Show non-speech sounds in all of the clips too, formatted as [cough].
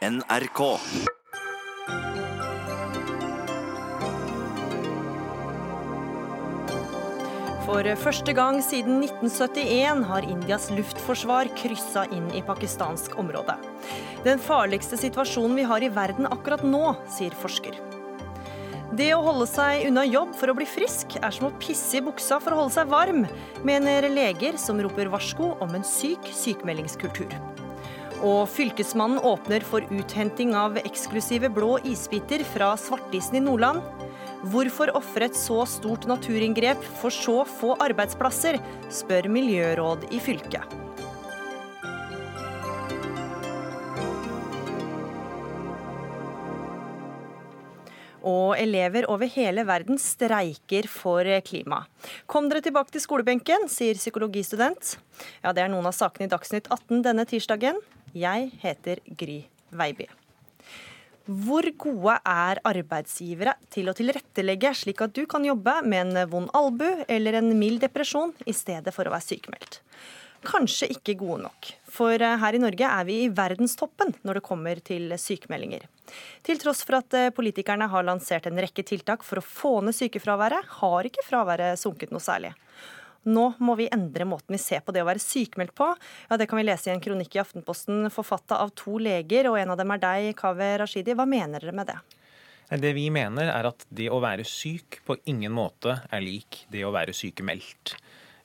NRK. For første gang siden 1971 har Indias luftforsvar kryssa inn i pakistansk område. Den farligste situasjonen vi har i verden akkurat nå, sier forsker. Det å holde seg unna jobb for å bli frisk er som å pisse i buksa for å holde seg varm, mener leger som roper varsko om en syk sykemeldingskultur. Og Fylkesmannen åpner for uthenting av eksklusive blå isbiter fra svartisen i Nordland. Hvorfor ofre et så stort naturinngrep for så få arbeidsplasser, spør miljøråd i fylket. Og elever over hele verden streiker for klima. Kom dere tilbake til skolebenken, sier psykologistudent. Ja, Det er noen av sakene i Dagsnytt 18 denne tirsdagen. Jeg heter Gry Veiby. Hvor gode er arbeidsgivere til å tilrettelegge slik at du kan jobbe med en vond albu eller en mild depresjon i stedet for å være sykemeldt? Kanskje ikke gode nok, for her i Norge er vi i verdenstoppen når det kommer til sykemeldinger. Til tross for at politikerne har lansert en rekke tiltak for å få ned sykefraværet, har ikke fraværet sunket noe særlig. Nå må vi endre måten vi ser på det å være sykemeldt på. Ja, Det kan vi lese i en kronikk i Aftenposten forfatta av to leger, og en av dem er deg, Kaveh Rashidi. Hva mener dere med det? Det vi mener er at det å være syk på ingen måte er lik det å være sykemeldt.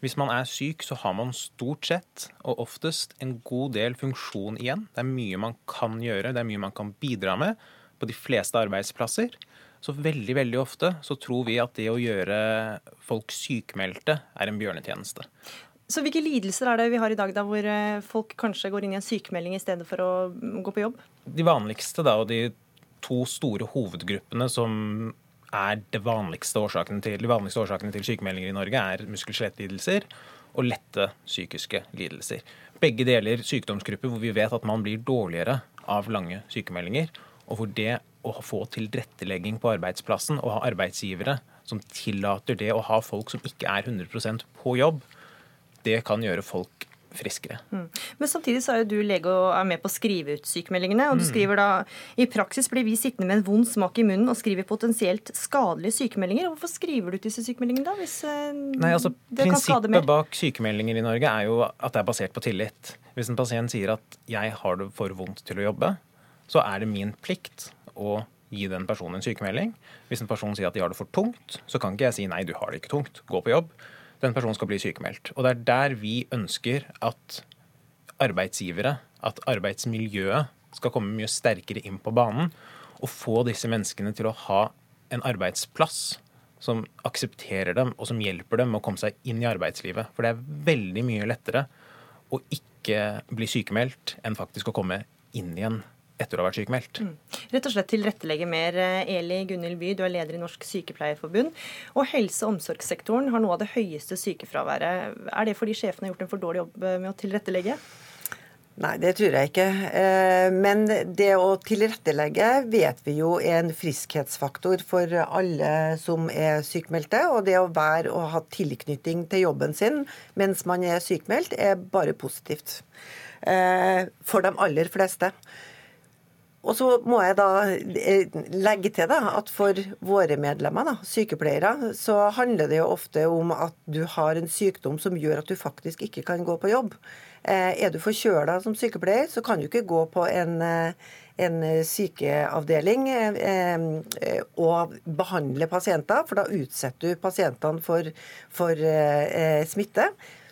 Hvis man er syk, så har man stort sett og oftest en god del funksjon igjen. Det er mye man kan gjøre, det er mye man kan bidra med på de fleste arbeidsplasser. Så veldig veldig ofte så tror vi at det å gjøre folk sykmeldte er en bjørnetjeneste. Så hvilke lidelser er det vi har i dag da, hvor folk kanskje går inn i en sykemelding i stedet for å gå på jobb? De vanligste da, og de to store hovedgruppene som er det vanligste årsakene til, de vanligste årsakene til sykemeldinger i Norge, er muskel-skjelettlidelser og lette psykiske lidelser. Begge deler sykdomsgrupper hvor vi vet at man blir dårligere av lange sykemeldinger, og hvor det å få tilrettelegging på arbeidsplassen og ha arbeidsgivere som tillater det å ha folk som ikke er 100% på jobb, det kan gjøre folk friskere. Mm. Men samtidig så er jo du lege og er med på å skrive ut sykemeldingene. og du mm. skriver da i praksis blir vi sittende med en vond smak i munnen og skriver potensielt skadelige sykemeldinger. Hvorfor skriver du ut disse sykemeldingene da, hvis eh, Nei, altså, det kan skade mer? Prinsippet bak sykemeldinger i Norge er jo at det er basert på tillit. Hvis en pasient sier at 'jeg har det for vondt til å jobbe', så er det min plikt å gi den personen en sykemelding. Hvis en person sier at de har det for tungt, så kan ikke jeg si nei, du har det ikke tungt, gå på jobb. Den personen skal bli sykemeldt. Og det er der vi ønsker at arbeidsgivere, at arbeidsmiljøet, skal komme mye sterkere inn på banen og få disse menneskene til å ha en arbeidsplass som aksepterer dem, og som hjelper dem med å komme seg inn i arbeidslivet. For det er veldig mye lettere å ikke bli sykemeldt enn faktisk å komme inn igjen etter å ha vært sykemeldt. Mm. Rett og slett tilrettelegge mer. Eh, Eli Gunhild By, du er leder i Norsk Sykepleierforbund. Og helse- og omsorgssektoren har noe av det høyeste sykefraværet. Er det fordi sjefene har gjort en for dårlig jobb eh, med å tilrettelegge? Nei, det tror jeg ikke. Eh, men det å tilrettelegge vet vi jo er en friskhetsfaktor for alle som er sykmeldte. Og det å være og ha tilknytning til jobben sin mens man er sykmeldt, er bare positivt. For de aller fleste. Og så må jeg da eh, legge til da, at for våre medlemmer, da, sykepleiere, så handler det jo ofte om at du har en sykdom som gjør at du faktisk ikke kan gå på jobb. Eh, er du forkjøla som sykepleier, så kan du ikke gå på en, eh, en sykeavdeling og behandle pasienter, for da utsetter du pasientene for, for smitte.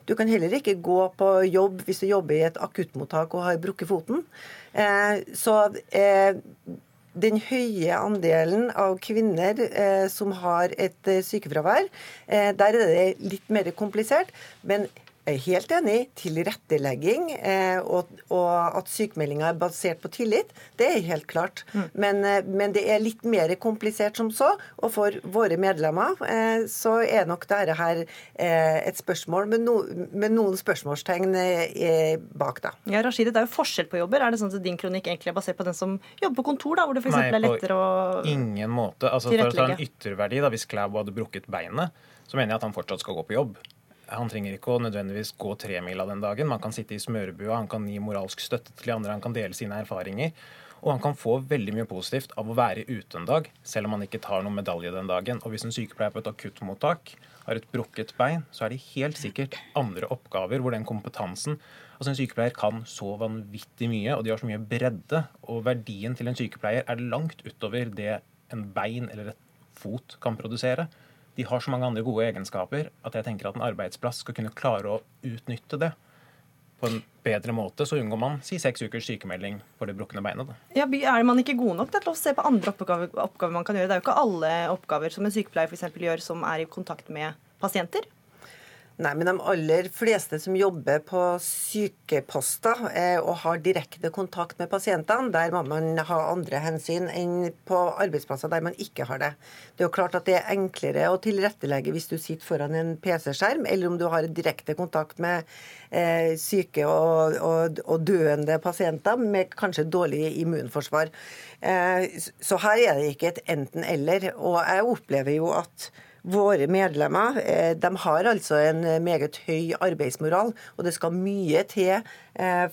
Du kan heller ikke gå på jobb hvis du jobber i et akuttmottak og har brukket foten. Eh, så eh, den høye andelen av kvinner eh, som har et sykefravær, der er det litt mer komplisert. Men jeg er helt enig. Tilrettelegging eh, og, og, at sykemeldinga er basert på tillit, det er helt klart. Mm. Men, eh, men, det er litt mer komplisert som så. Og for våre medlemmer eh, så er nok dette her eh, et spørsmål med, no, med noen spørsmålstegn eh, bak, da. Ja, Rashid, det er jo forskjell på jobber. Er det sånn at din kronikk egentlig er basert på den som jobber på kontor, da, hvor det f.eks. er lettere å tilrettelegge? ingen måte. Altså, for å ta en ytterverdi, da, hvis Klæbo hadde brukket beinet, så mener jeg at han fortsatt skal gå på jobb. Han trenger ikke å nødvendigvis gå tremila den dagen. Man kan sitte i smørebua, han kan gi moralsk støtte til de andre, han kan dele sine erfaringer. Og han kan få veldig mye positivt av å være ute en dag, selv om han ikke tar noen medalje den dagen. Og hvis en sykepleier på et akuttmottak har et brukket bein, så er det helt sikkert andre oppgaver hvor den kompetansen Altså En sykepleier kan så vanvittig mye, og de har så mye bredde. Og verdien til en sykepleier er langt utover det en bein eller et fot kan produsere. De har så mange andre gode egenskaper at jeg tenker at en arbeidsplass skal kunne klare å utnytte det på en bedre måte, så unngår man si seks ukers sykemelding for det brukne beinet. Da. Ja, er man ikke god nok til å se på andre oppgaver, oppgaver, man kan gjøre? Det er jo ikke alle oppgaver som en sykepleier for gjør som er i kontakt med pasienter. Nei, men de aller fleste som jobber på sykeposter eh, og har direkte kontakt med pasientene, der må man ha andre hensyn enn på arbeidsplasser der man ikke har det. Det er jo klart at det er enklere å tilrettelegge hvis du sitter foran en PC-skjerm, eller om du har direkte kontakt med eh, syke og, og, og, døende pasienter med kanskje dårlig immunforsvar. Eh, så her er det ikke et enten-eller. Og jeg opplever jo at Våre medlemmer eh, de har altså en meget høy arbeidsmoral, og det skal mye til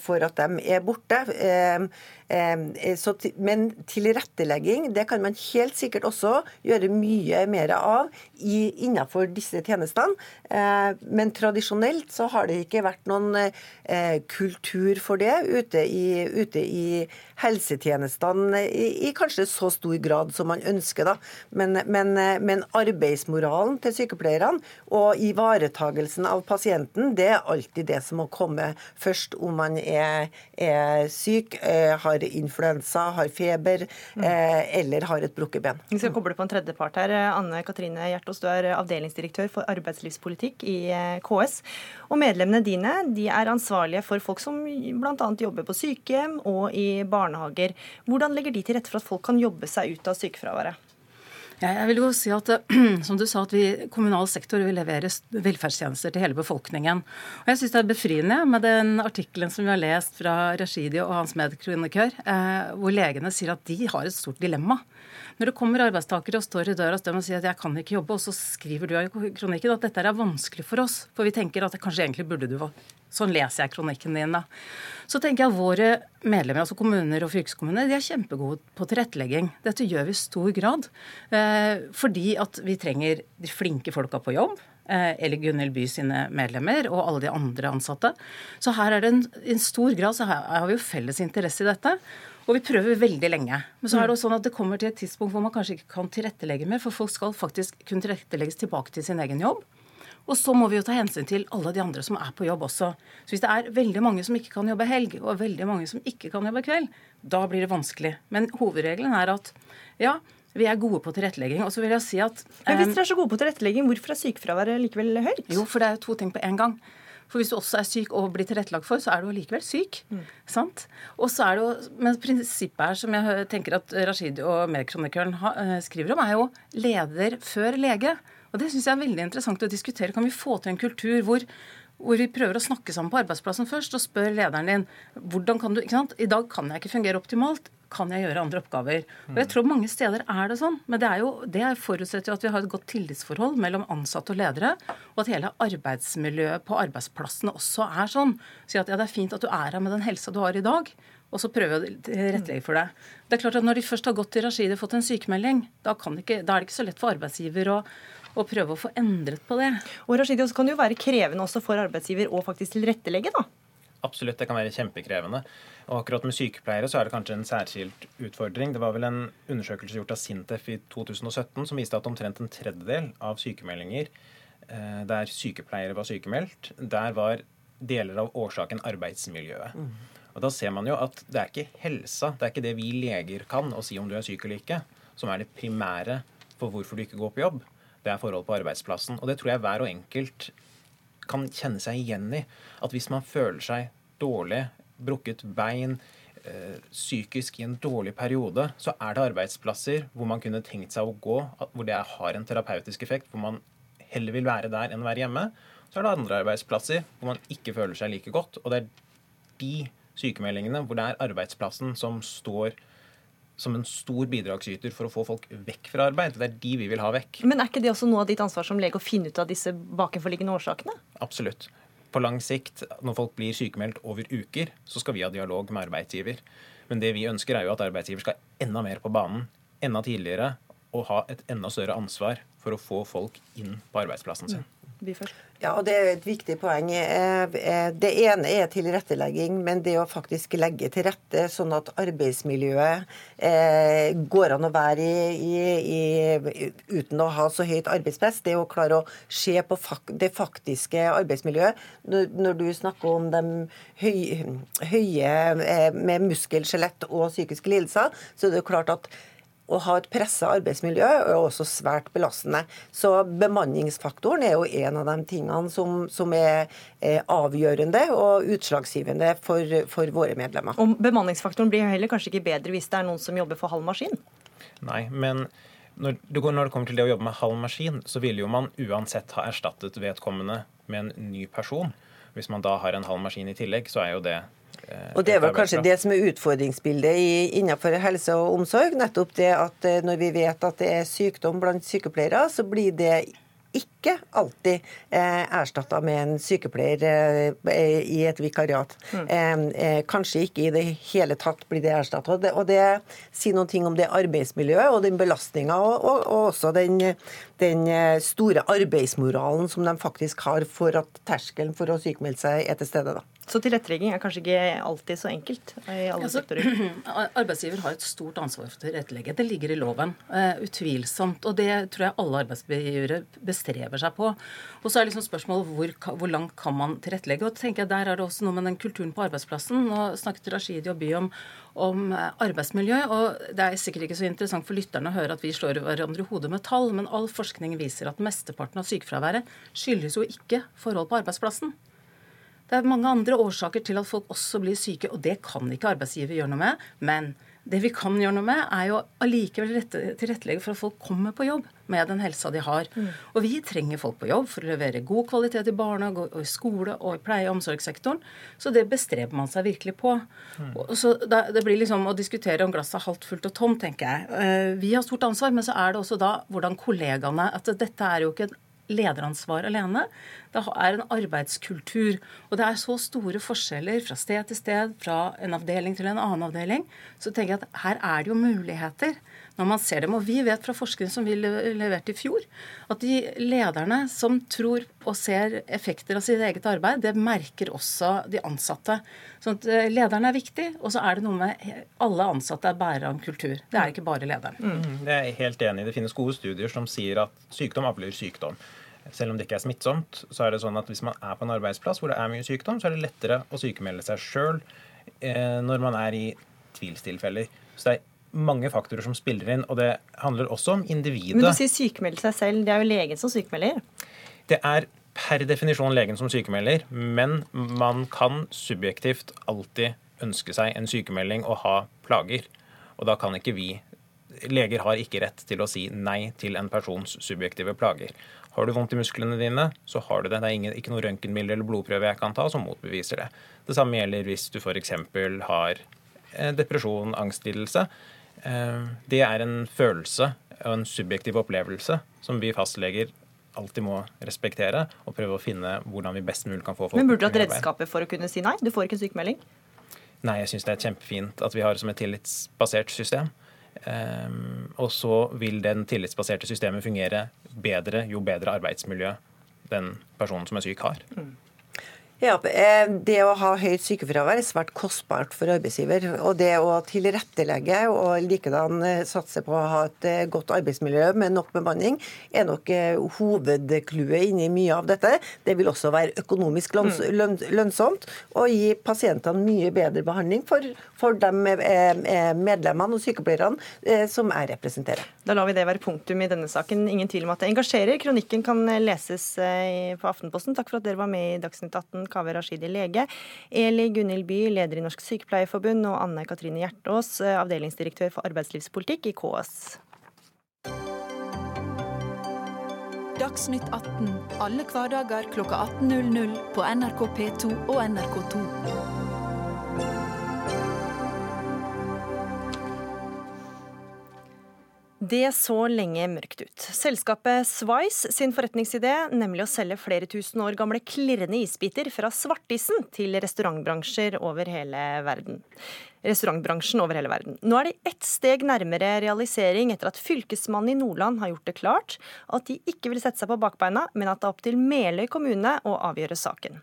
for at de er borte. Eh, men tilrettelegging det kan man helt sikkert også gjøre mye mer av innenfor disse tjenestene. Men tradisjonelt så har det ikke vært noen kultur for det ute i, ute i helsetjenestene i, i, kanskje så stor grad som man ønsker. da. Men, men, men arbeidsmoralen til sykepleierne og ivaretagelsen av pasienten, det er alltid det som må komme først om man er, er syk, eh, har influensa, har feber mm. eh, eller har et brukket ben. Vi skal koble på en tredje part her. Anne Katrine Hjertås, du er avdelingsdirektør for arbeidslivspolitikk i eh, KS. Og medlemmene dine de er ansvarlige for folk som bl.a. jobber på sykehjem og i barnehager. Hvordan legger de til rette for at folk kan jobbe seg ut av sykefraværet? Jeg vil jo si at, [clears throat] som du sa, at vi kommunal sektor vil levere velferdstjenester til hele befolkningen. Og jeg syns det er befriende med den artikkelen som vi har lest fra Rashidi og hans medkronikør, eh, hvor legene sier at de har et stort dilemma. Når det kommer arbeidstakere og står i døra hos dem og sier at 'jeg kan ikke jobbe', og så skriver du i kronikken at dette er vanskelig for oss, for vi tenker at kanskje egentlig burde du Sånn leser jeg kronikken din, da. Så tenker jeg at våre medlemmer, altså kommuner og fylkeskommuner, de er kjempegode på tilrettelegging. Dette gjør vi i stor grad. Eh, fordi at vi trenger de flinke folka på jobb. Eh, eller Gunhild By sine medlemmer og alle de andre ansatte. Så her er det en, en stor grad så her har vi jo felles interesse i dette. Og vi prøver veldig lenge. Men så er det også sånn at det kommer til et tidspunkt hvor man kanskje ikke kan tilrettelegge mer, for folk skal faktisk kunne tilrettelegges tilbake til sin egen jobb. Og så må vi jo ta hensyn til alle de andre som er på jobb også. Så hvis det er veldig mange som ikke kan jobbe helg, og veldig mange som ikke kan jobbe kveld, da blir det vanskelig. Men hovedregelen er at ja, vi er gode på tilrettelegging. Og så vil jeg si at Men Hvis dere er så gode på tilrettelegging, hvorfor er sykefraværet likevel høyt? Jo, for det er jo to ting på en gang. For hvis du også er syk og blir tilrettelagt for, så er du likevel syk. Mm. sant? Og så er det jo, Men prinsippet her, som jeg tenker at Rashidi og medkronikeren eh, skriver om, er jo leder før lege. Og Det syns jeg er veldig interessant å diskutere. Kan vi få til en kultur hvor, hvor vi prøver å snakke sammen på arbeidsplassen først og spør lederen din hvordan kan du, ikke sant? I dag kan jeg ikke fungere optimalt. Kan jeg gjøre andre oppgaver? Og jeg tror Mange steder er det sånn. Men det, er jo, det forutsetter jo at vi har et godt tillitsforhold mellom ansatte og ledere. Og at hele arbeidsmiljøet på arbeidsplassene også er sånn. Si at ja, det er fint at du er her med den helsa du har i dag og så prøve å tilrettelegge for det. Det er klart at Når de først har gått til Rashid og fått en sykemelding, da, ikke, da, er det ikke så lett for arbeidsgiver å, å prøve å få endret på det. Og Rashidi, så kan det jo være krevende også for arbeidsgiver å faktisk tilrettelegge, da? Absolutt, det kan være kjempekrevende. Og akkurat med sykepleiere så er det kanskje en særskilt utfordring. Det var vel en undersøkelse gjort av Sintef i 2017 som viste at omtrent en tredjedel av sykemeldinger eh, der sykepleiere var sykemeldt, der var deler av årsaken arbeidsmiljøet. Mm. Og Da ser man jo at det er ikke helsa, det er ikke det vi leger kan å si om du er syk eller ikke, som er det primære for hvorfor du ikke går på jobb. Det er forhold på arbeidsplassen. Og det tror jeg hver og enkelt kan kjenne seg igjen i. At hvis man føler seg dårlig, brukket bein, øh, psykisk i en dårlig periode, så er det arbeidsplasser hvor man kunne tenkt seg å gå, hvor det har en terapeutisk effekt, hvor man heller vil være der enn å være hjemme. Så er det andre arbeidsplasser hvor man ikke føler seg like godt. Og det er de sykemeldingene hvor det er arbeidsplassen som står som en stor bidragsyter for å få folk vekk fra arbeid. Det er de vi vil ha vekk. Men er ikke det også noe av ditt ansvar som lege å finne ut av disse bakenforliggende årsakene? Absolutt. På lang sikt, når folk blir sykemeldt over uker, så skal vi ha dialog med arbeidsgiver. Men det vi ønsker, er jo at arbeidsgiver skal enda mer på banen, enda tidligere, og ha et enda større ansvar for å få folk inn på arbeidsplassen sin. Ja, og Det er et viktig poeng. Eh, eh, det ene er tilrettelegging, men det å faktisk legge til rette sånn at arbeidsmiljøet eh, går an å være i, i, i, uten å ha så høyt arbeidspress. Det å klare å se på det faktiske arbeidsmiljøet. Når, du snakker om de høye, høye med muskel, skjelett og psykiske lidelser, så er det klart at å ha et pressa arbeidsmiljø er også svært belastende. Så bemanningsfaktoren er jo en av de tingene som, som er, er, avgjørende og utslagsgivende for, for, våre medlemmer. Og bemanningsfaktoren blir heller kanskje ikke bedre hvis det er noen som jobber for halv maskin? Nei, men når det, når det kommer til det å jobbe med halv maskin, så vil jo man uansett ha erstattet vedkommende med en ny person. Hvis man da har en halv maskin i tillegg, så er jo det og Det er vel kanskje det som er utfordringsbildet innenfor helse og omsorg. Nettopp det at eh, når vi vet at det er sykdom blant sykepleiere, så blir det ikke alltid eh, erstatta med en sykepleier eh, i et vikariat. Mm. Eh, eh, kanskje ikke i det hele tatt blir det erstatta. Og, og, det sier noen ting om det arbeidsmiljøet og den belastninga, og, og, og, også den, den, store arbeidsmoralen som de faktisk har for at terskelen for å sykmelde seg er til stede. da. Så tilrettelegging er kanskje ikke alltid så enkelt i alle altså, sektorer? [clears throat] Arbeidsgiver har et stort ansvar for å tilrettelegge. Det ligger i loven. Uh, utvilsomt. Og det tror jeg alle arbeidsgivere bestreber seg på. Og så er liksom spørsmålet hvor, hvor langt kan man tilrettelegge. Og tenker jeg Der er det også noe med den kulturen på arbeidsplassen. Nå snakket Rashidi og By om, om eh, arbeidsmiljø. og Det er sikkert ikke så interessant for lytterne å høre at vi slår hverandre i hodet med tall, men all forskning viser at mesteparten av sykefraværet skyldes jo ikke forhold på arbeidsplassen. Det er mange andre årsaker til at folk også blir syke, og det kan ikke arbeidsgiver gjøre noe med. Men det vi kan gjøre noe med, er jo allikevel tilrettelegge for at folk kommer på jobb med den helsa de har. Mm. Og vi trenger folk på jobb for å levere god kvalitet i barnehage og i skole og i pleie- og omsorgssektoren. Så det bestreber man seg virkelig på. Mm. Så Det blir liksom å diskutere om glasset er halvt fullt og tomt, tenker jeg. Eh, vi har stort ansvar, men så er det også da hvordan kollegaene At dette er jo ikke en lederansvar alene. Det er en arbeidskultur. Og det er så store forskjeller fra sted til sted, fra en avdeling til en annen avdeling. Så tenker jeg at her er det jo muligheter når man ser dem. Og vi vet fra forskning som vi leverte i fjor, at de lederne som tror og ser effekter av sitt eget arbeid, det merker også de ansatte. Sånn at eh, lederen er viktig, og så er det noe med alle ansatte er bærere av en kultur. Det er ikke bare lederen. Mm, det er jeg helt enig. Det finnes gode studier som sier at sykdom avler sykdom selv om det ikke er smittsomt, så er det sånn at hvis man er på en arbeidsplass hvor det er mye sykdom, så er det lettere å sykemelde seg sjøl eh, når man er i tvilstilfeller. Så det er mange faktorer som spiller inn, og det handler også om individet. Men du sier sykemelde seg selv. Det er jo legen som sykemelder? Det er per definisjon legen som sykemelder, men man kan subjektivt alltid ønske seg en sykemelding og ha plager. Og da kan ikke vi Leger har ikke rett til å si nei til en persons subjektive plager. Har du vondt i musklene dine, så har du det. Det er ingen, ikke noe røntgenbilde eller blodprøve jeg kan ta som motbeviser det. Det samme gjelder hvis du f.eks. har eh, depresjon, angstlidelse. Eh, det er en følelse og en subjektiv opplevelse som vi fastleger alltid må respektere og prøve å finne hvordan vi best mulig kan få folk Men burde du hatt redskaper for å kunne si nei? Du får ikke en sykemelding? Nei, jeg syns det er kjempefint at vi har som et tillitsbasert system. Um, og så vil den tillitsbaserte systemet fungere bedre jo bedre arbeidsmiljø den personen som er syk, har. Mm. Ja, eh, Det å ha høyt sykefravær er svært kostbart for arbeidsgiver. Og det å tilrettelegge og likedan eh, satse på å ha et eh, godt arbeidsmiljø med nok bemanning, er nok hovedclouet inni mye av dette. Det vil også være økonomisk mm. lønnsomt og gi pasientene mye bedre behandling for, for de medlemmene og sykepleierne som jeg representerer. Da lar vi det være punktum i denne saken. Ingen tvil om at det engasjerer. Kronikken kan leses på Aftenposten. Takk for at dere var med i Dagsnytt 18. Kaveh Rashidi, lege, Eli Gunhild By, leder i Norsk Sykepleierforbund, og Anne Katrine Hjertås, eh, avdelingsdirektør for arbeidslivspolitikk i KS. Dagsnytt 18 alle hverdager kl 18.00 på NRK P2 og NRK2. Det så lenge mørkt ut. Selskapet Swice sin forretningsidé, nemlig å selge flere tusen år gamle klirrende isbiter fra svartisen til restaurantbransjer over hele verden. Restaurantbransjen over hele verden. Nå er de ett steg nærmere realisering etter at Fylkesmannen i Nordland har gjort det klart at de ikke vil sette seg på bakbeina, men at det er opp til Meløy kommune å avgjøre saken.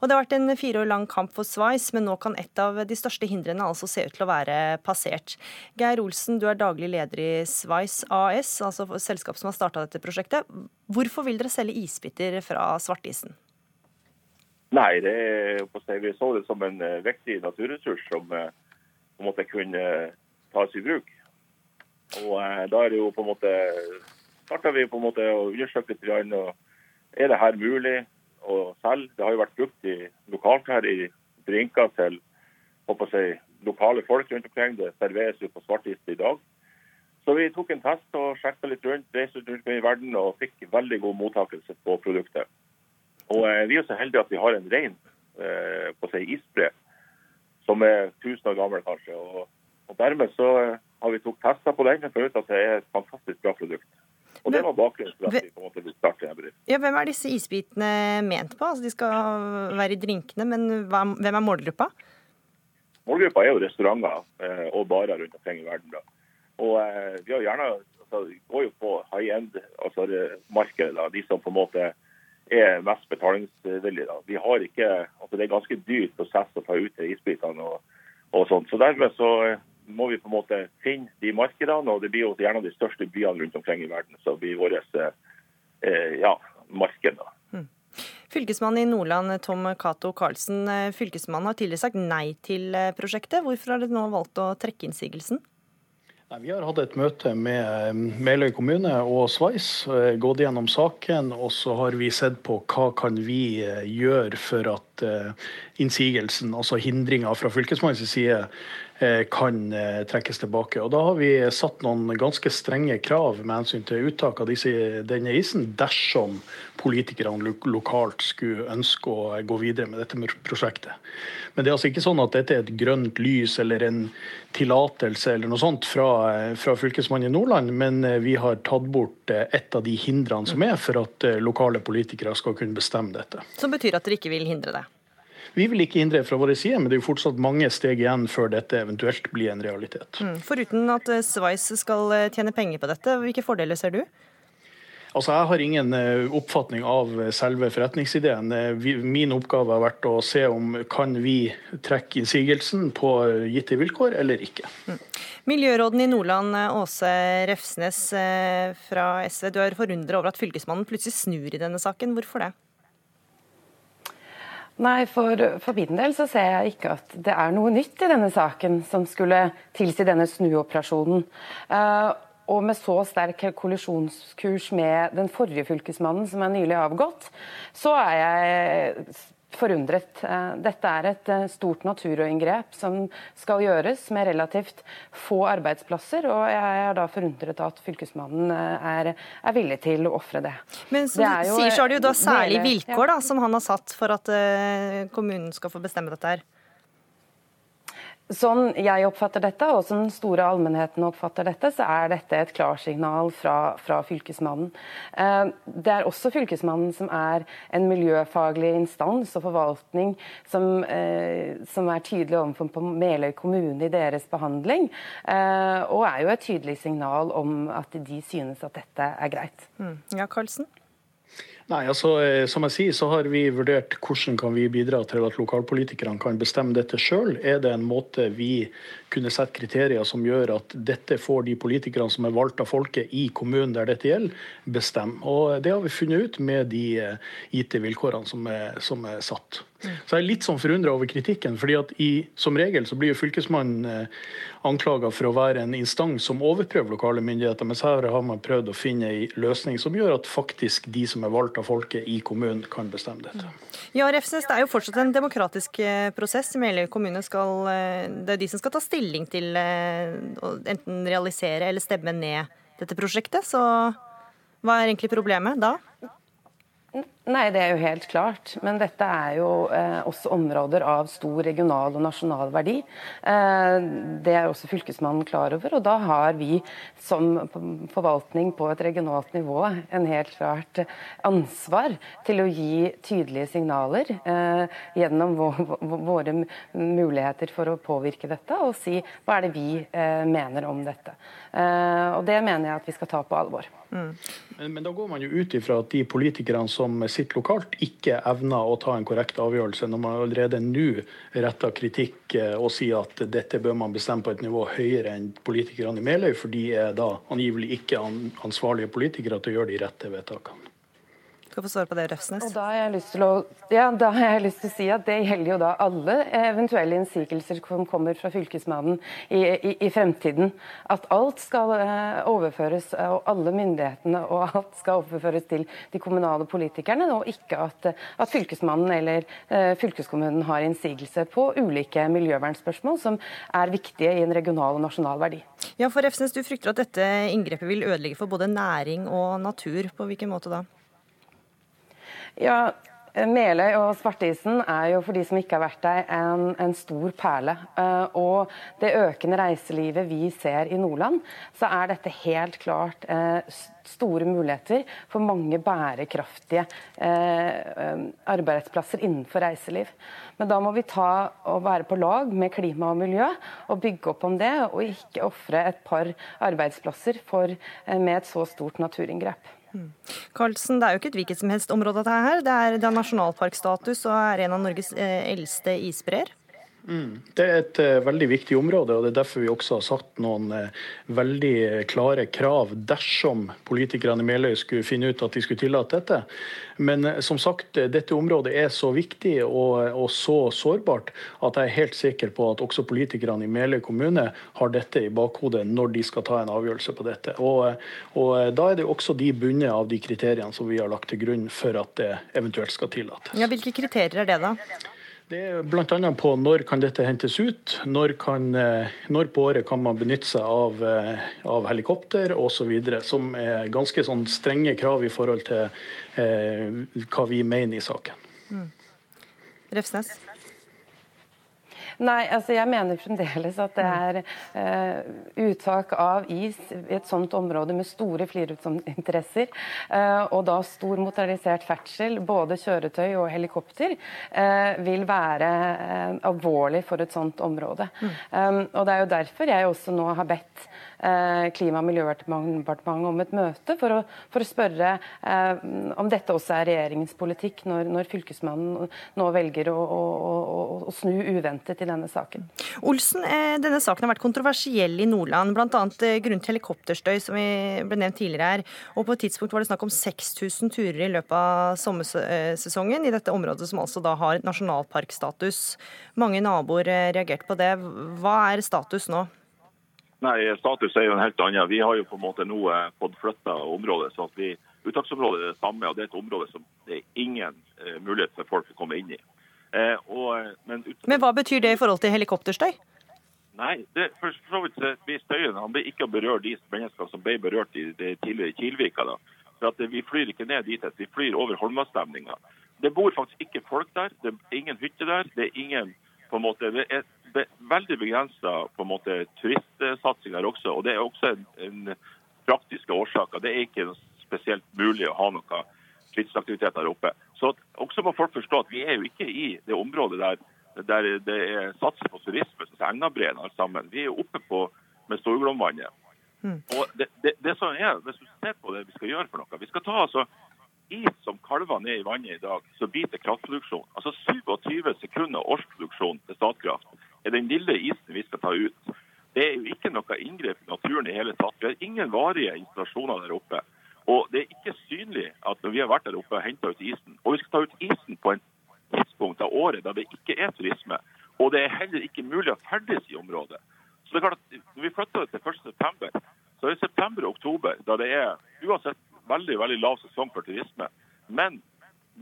Og Det har vært en fire år lang kamp for Sveis, men nå kan et av de største hindrene altså se ut til å være passert. Geir Olsen, du er daglig leder i Sveis AS, altså selskap som har starta dette prosjektet. Hvorfor vil dere selge isbiter fra svartisen? Nei, det vi så det som en eh, viktig naturressurs som eh, på en måte kunne tas i bruk. Og eh, Da er det jo på en måte starta vi på en måte å undersøke litt. Og er det her mulig å selge? Det har jo vært brukt i, lokalt her i drinker til håper jeg, lokale folk rundt omkring. Det serveres jo på svartliste i dag. Så vi tok en test og sjekka litt rundt, reiste rundt i verden og fikk veldig god mottakelse på produktet. Og eh, Vi er så heldige at vi har en rein eh, på seg isbre som er 1000 år gammel, kanskje. Og, og Dermed så har vi tok tester på den og funnet at det er et fantastisk bra produkt. Og Det var bakgrunnen for at vi på en måte vil starte en bedrift. Ja, hvem er disse isbitene ment på? Altså, de skal være i drinkene, men hvem er målgruppa? Målgruppa er jo restauranter eh, og barer rundt omkring i verden. da. Og eh, Vi har gjerne, altså, går jo på high end-markedet, altså, de som på en måte er mest betalingsvillige. Da. Vi har ikke, altså Det er ganske dyrt prosess å ta ut isbitene og, og sånt. Så Dermed så eh, må vi på en måte finne de markedene, og det blir jo gjerne de største byene rundt omkring i verden som blir vårt eh, ja, marked. da. Fylkesmannen i Nordland, Tom Cato Karlsen. Eh, fylkesmannen har tidligere sagt nei til eh, prosjektet. Hvorfor har dere nå valgt å trekke innsigelsen? Vi har hatt et møte med eh, Meløy kommune og Sveis, eh, gått gjennom saken. Og så har vi sett på hva kan vi eh, gjøre for at innsigelsen, altså hindringa fra fylkesmannens side, kan trekkes tilbake. Og Da har vi satt noen ganske strenge krav med hensyn til uttak av disse, denne isen, dersom politikerne lokalt skulle ønske å gå videre med dette prosjektet. Men det er altså ikke sånn at dette er et grønt lys eller en tillatelse eller noe sånt fra, fra Fylkesmannen i Nordland, men eh, vi har tatt bort eh, et av de hindrene som er for at eh, lokale politikere skal kunne bestemme dette. Som betyr at dere ikke vil hindre det? Vi vil ikke hindre fra våre side, men det er jo fortsatt mange steg igjen før dette eventuelt blir en realitet. Mm. Foruten at Sveis skal tjene penger på dette, hvilke fordeler ser du? Altså, Jeg har ingen eh, oppfatning av selve forretningsideen. Eh, min oppgave har vært å se om kan vi trekke innsigelsen på gitte vilkår eller ikke. Mm. Miljøråden i Nordland, Åse Refsnes fra SV. Du er forundret over at fylkesmannen plutselig snur i denne saken. Hvorfor det? Nei, for, for min del så ser jeg ikke at det er noe nytt i denne saken som skulle tilsi denne snuoperasjonen. Uh, og med så sterk kollisjonskurs med den forrige fylkesmannen, som er nylig avgått, så er jeg forundret. Eh, dette er et eh, stort naturinngrep som skal gjøres med relativt få arbeidsplasser, og jeg er da forundret at fylkesmannen eh, er, er villig til å ofre det. Men som du sier, så er det jo da særlige vilkår da, som han har satt for at kommunen skal få bestemme dette her? Sånn jeg oppfatter dette, og som den store allmennheten oppfatter dette, så er dette et klarsignal fra, fra Fylkesmannen. Eh, det er også Fylkesmannen som er en miljøfaglig instans og forvaltning som, eh, som er tydelig overfor Meløy kommune i deres behandling, eh, og er jo et tydelig signal om at de synes at dette er greit. Mm. Ja, Karlsen? Nei, altså, eh, Som jeg sier, så har vi vurdert hvordan kan vi bidra til at lokalpolitikerne kan bestemme dette sjøl. Er det en måte vi kunne sette kriterier som gjør at dette får de politikerne som er valgt av folket i kommunen der dette gjelder, bestemme. Og Det har vi funnet ut med de gitte IT-vilkårene som, som, er satt. Så jeg er litt sånn forundra over kritikken. fordi at i, Som regel så blir jo Fylkesmannen eh, anklaga for å være en instans som overprøver lokale myndigheter, mens her har man prøvd å finne en løsning som gjør at faktisk de som er valgt av folket i kommunen, kan bestemme dette. Ja, Refsnes, Det er jo fortsatt en demokratisk eh, prosess. Meløy kommune skal, det er de som skal ta stilling til eh, å enten realisere eller stemme ned dette prosjektet. Så hva er egentlig problemet da? Nei, det er jo helt klart. Men dette er jo eh, også områder av stor regional og nasjonal verdi. Eh, det er også Fylkesmannen klar over. Og da har vi som forvaltning på et regionalt nivå en helt klart ansvar til å gi tydelige signaler eh, gjennom våre muligheter for å påvirke dette, og si hva er det vi eh, mener om dette. Eh, og det mener jeg at vi skal ta på alvor. Mm. Men, men, da går man jo ut ifra at de politikerne som sitter lokalt, ikke evner å ta en korrekt avgjørelse, når man allerede nå retter kritikk eh, og sier at dette bør man bestemme på et nivå høyere enn politikerne i Meløy, for de er da angivelig ikke ansvarlige politikere til å gjøre de rette vedtakene skal få svare på det, Refsnes. Og da har, jeg lyst til å, ja, da har jeg lyst til å si at Det gjelder jo da alle eventuelle innsigelser som kommer fra Fylkesmannen i, i, i fremtiden. At alt skal eh, overføres, og alle myndighetene og alt skal overføres til de kommunale politikerne, og ikke at, at Fylkesmannen eller uh, fylkeskommunen har innsigelse på ulike miljøvernspørsmål som er viktige i en regional og nasjonal verdi. Ja, for Refsnes, Du frykter at dette inngrepet vil ødelegge for både næring og natur. På hvilken måte da? Ja, Meløy og Svartisen er jo for de som ikke har vært der, en, en, stor perle. Uh, og det økende reiselivet vi ser i Nordland, så er dette helt klart uh, store muligheter for mange bærekraftige uh, arbeidsplasser innenfor reiseliv. Men da må vi ta og være på lag med klima og miljø og bygge opp om det, og ikke ofre et par arbeidsplasser for, med et så stort naturinngrep. Karlsen, det er jo ikke et hvilket som helst område dette her. Det er, det er nasjonalparkstatus og er en av Norges eh, eldste isbreer. Det er et uh, veldig viktig område, og det er derfor vi også har satt noen uh, veldig klare krav dersom politikerne i Meløy skulle finne ut at de skulle tillate dette. Men uh, som sagt, dette området er så viktig og, og, så sårbart at jeg er helt sikker på at også politikerne i Meløy kommune har dette i bakhodet når de skal ta en avgjørelse på dette. Og, og Da er det også de bundet av de kriteriene som vi har lagt til grunn for at det eventuelt skal tillates. Ja, hvilke kriterier er det da? Det er bl.a. på når kan dette hentes ut, når, kan, eh, når på året kan man benytte seg av, eh, av helikopter osv. Som er ganske sånn strenge krav i forhold til eh, hva vi mener i saken. Mm. Refsnes? Nei, altså jeg mener fremdeles at det er uh, uttak av is i et sånt område med store friluftsinteresser, uh, og da stor motorisert ferdsel, både kjøretøy og helikopter, uh, vil være alvorlig for et sånt område. Mm. Um, og Det er jo derfor jeg også nå har bedt Eh, Klima- og miljødepartementet om et møte for å, for å spørre eh, om dette også er regjeringens politikk, når, når Fylkesmannen nå velger å, å, å, snu uventet i denne saken. Olsen, eh, denne saken har vært kontroversiell i Nordland, bl.a. grunnet helikopterstøy, som vi ble nevnt tidligere her. Og på et tidspunkt var det snakk om 6000 turer i løpet av sommersesongen i dette området, som altså da har nasjonalparkstatus. Mange naboer reagerte på det. Hva er status nå? Nei, Status er jo en helt annen. Vi har jo på en måte nå eh, fått flytta området. så at vi, Uttaksområdet er det samme, og det er et område som det er ingen eh, mulighet for folk å komme inn i. Eh, og, men, men, hva betyr det i forhold til helikopterstøy? Nei, det, for så vidt blir støyen han blir ikke å berøre de menneskene som ble berørt i det tidligere Kilvika. da. For at Vi flyr ikke ned dit, vi flyr over Holmastemninga. Det bor faktisk ikke folk der. Det er ingen hytte der. Det er ingen på en måte, det er be, veldig begrensa turistsatsing her også. og Det er også en, en praktiske årsaker. Det er ikke spesielt mulig å ha noe fritidsaktivitet der oppe. Så også må folk forstå at vi er jo ikke i det området der, der det er satser på turisme, som Engabreen alt sammen. Vi er oppe på med Storglomvannet. Mm. Og det, det, det, som er, Hvis du ser på det vi skal gjøre for noe Vi skal ta altså is som kalver ned i vannet i dag, så biter kraftproduksjon. Altså 27 sekunder årsproduksjon til Statkraft er den lille isen vi skal ta ut. Det er jo ikke noe inngrep i naturen i hele tatt. Vi har ingen varige installasjoner der oppe. Og det er ikke synlig at når vi har vært der oppe og henta ut isen, og vi skal ta ut isen på en tidspunkt av året da det ikke er turisme, og det er heller ikke mulig å ferdes i området. Så det er klart at Når vi flytter det til 1.9, så er det september og oktober da det er uansett veldig veldig lav sesong for turisme. Men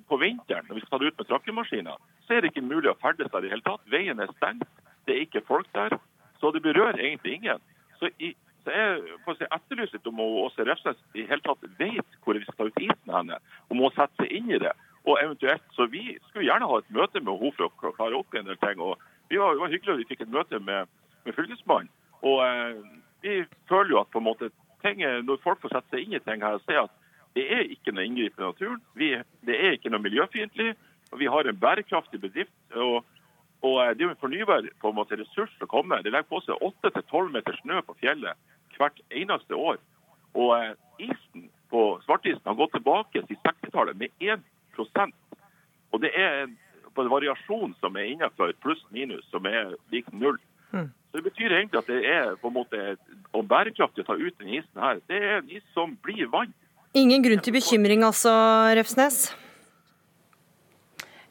på vinteren, når vi skal ta det ut med trakkemaskiner, så er det ikke mulig å ferdes der i det hele tatt. Veien er stengt, det er ikke folk der. Så det berører egentlig ingen. Så, i, så jeg si, etterlyser litt om Åse Refsnes i hele tatt vet hvor vi skal ta ut isen henne, og må sette seg inn i det. Og eventuelt, så Vi skulle gjerne ha et møte med henne for å klare opp en del ting. og vi var, det var hyggelig at vi fikk et møte med, med Fylkesmannen. Og eh, Vi føler jo at på en måte ting, når folk får sette seg inn i ting her, og se at det er ikke noe inngrip i naturen. Vi, det er ikke noe miljøfiendtlig. og Vi har en bærekraftig bedrift. og, og eh, Det er jo en fornybar på en måte, ressurs å komme. Det legger på seg 8-12 meter snø på fjellet hvert eneste år. Og eh, isen på svartisen har gått tilbake til 60-tallet med 1% Og det er en variasjon som er innenfor pluss-minus, som er lik null. Mm. Så Det betyr egentlig at det er på en måte og bærekraftig å ta ut denne isen her. Det er en is som blir vann. Ingen grunn til bekymring altså, Refsnes?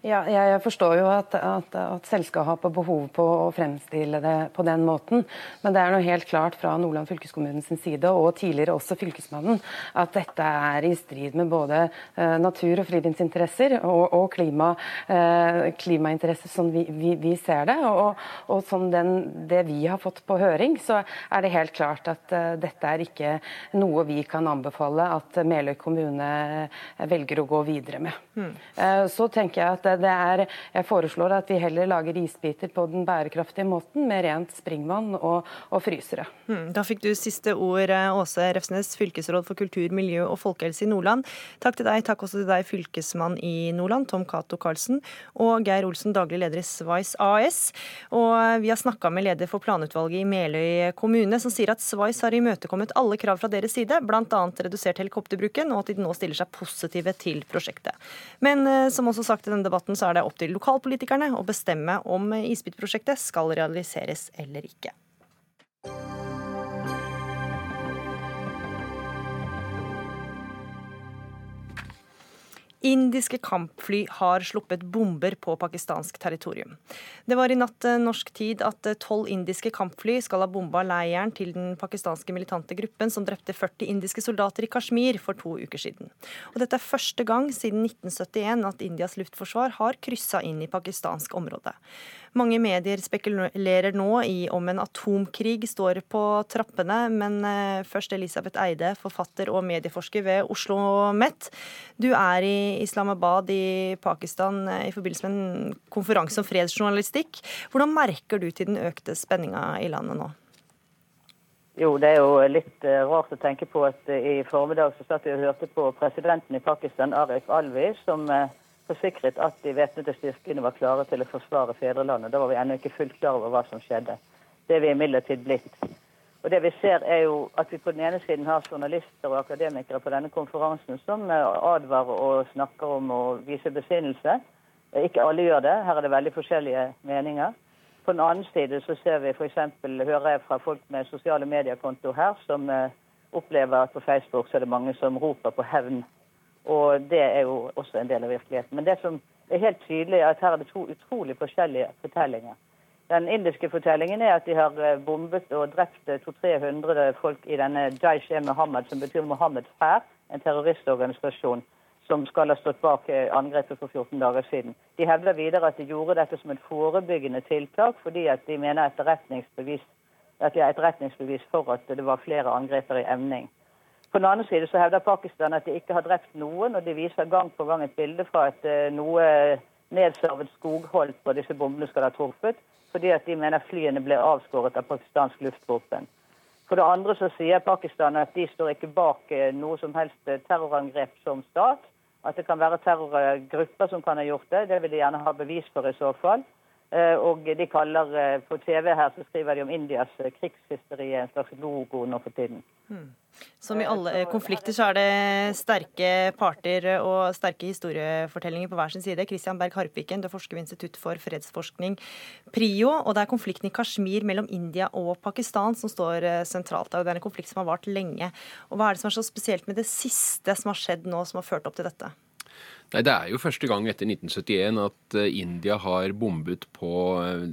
Ja, jeg forstår jo at, at, at, selskapet har behov på å fremstille det på den måten. Men det er noe helt klart fra Nordland fylkeskommunens side, og tidligere også Fylkesmannen, at dette er i strid med både eh, natur- og friluftsinteresser og, og klima, eh, klimainteresser som vi, vi, vi, ser det. Og, og som den, det vi har fått på høring, så er det helt klart at eh, dette er ikke noe vi kan anbefale at Meløy kommune velger å gå videre med. Mm. så tenker jeg at det er, jeg foreslår at vi heller lager isbiter på den bærekraftige måten, med rent springvann og, og frysere. Hmm, da fikk du siste ord, eh, Åse Refsnes, fylkesråd for kultur, miljø og folkehelse i Nordland. Takk til deg, takk også til deg, fylkesmann i Nordland, Tom Cato Karlsen, og Geir Olsen, daglig leder i Sveis AS. Og eh, vi har snakka med leder for planutvalget i Meløy kommune, som sier at Sveis har imøtekommet alle krav fra deres side, bl.a. redusert helikopterbruken, og at de nå stiller seg positive til prosjektet. Men eh, som også sagt i denne debatten, debatten så er det opp til lokalpolitikerne å bestemme om isbitprosjektet skal realiseres eller ikke. Indiske kampfly har sluppet bomber på pakistansk territorium. Det var i natt eh, norsk tid at eh, tolv indiske kampfly skal ha bomba leiren til den pakistanske militante gruppen som drepte 40 indiske soldater i Kashmir for to uker siden. Og dette er første gang siden 1971 at Indias luftforsvar har kryssa inn i pakistansk område. Mange medier spekulerer nå i om en atomkrig står på trappene, men eh, først Elisabeth Eide, forfatter og medieforsker ved Oslo Met. Du er i Islamabad i Pakistan eh, i forbindelse med en konferanse om fredsjournalistikk. Hvordan merker du til den økte spenninga i landet nå? Jo, det er jo litt eh, rart å tenke på at i formiddag så satt vi og hørte på presidenten i Pakistan, Arif Alvi, som forsikret at de væpnede styrkene var klare til å forsvare fedrelandet. Da var vi ennå ikke fullt klar over hva som skjedde. Det er vi imidlertid blitt. Og det vi ser er jo at vi på den ene siden har journalister og akademikere på denne konferansen som advarer og snakker om å vise besinnelse. Ikke alle gjør det. Her er det veldig forskjellige meninger. På den annen side så ser vi f.eks. hører jeg fra folk med sosiale mediekonto her som eh, opplever at på Facebook så er det mange som roper på hevn og det er jo også en del av virkeligheten. Men det som er helt tydelig, er at her er det to utrolig forskjellige fortellinger. Den indiske fortellingen er at de har eh, bombet og drept 200-300 eh, folk i denne Jaish-e-Mohammed, som betyr Mohammeds hær, en terroristorganisasjon som skal ha stått bak eh, angrepet for 14 dager siden. De hevder videre at de gjorde dette som et forebyggende tiltak, fordi at de mener etterretningsbevis, at de har etterretningsbevis for at det var flere angreper i emning. På den andre side så hevder Pakistan at de ikke har drept noen, og de viser gang på gang et bilde fra at eh, noe nedsarvet skogholt på disse bombene skal ha truffet, fordi at de mener flyene ble avskåret av pakistansk luftvåpen. For det andre så sier Pakistan at de står ikke bak eh, noe som helst eh, terrorangrep som stat. At det kan være terrorgrupper som kan ha gjort det. Det vil de gjerne ha bevis for i så fall. Og de kaller På TV her så skriver de om Indias krigshysteri, en slags logo nå for tiden. Hmm. Som i alle konflikter så er det sterke parter og sterke historiefortellinger på hver sin side. Christian Berg Harpviken, du er forsker ved Institutt for fredsforskning, PRIO. Og det er konflikten i Kashmir mellom India og Pakistan som står eh, sentralt. Og det er en konflikt som har vart lenge. Og Hva er det som er så spesielt med det siste som har skjedd nå, som har ført opp til dette? Nei, Det er jo første gang etter 1971 at eh, India har bombet på eh,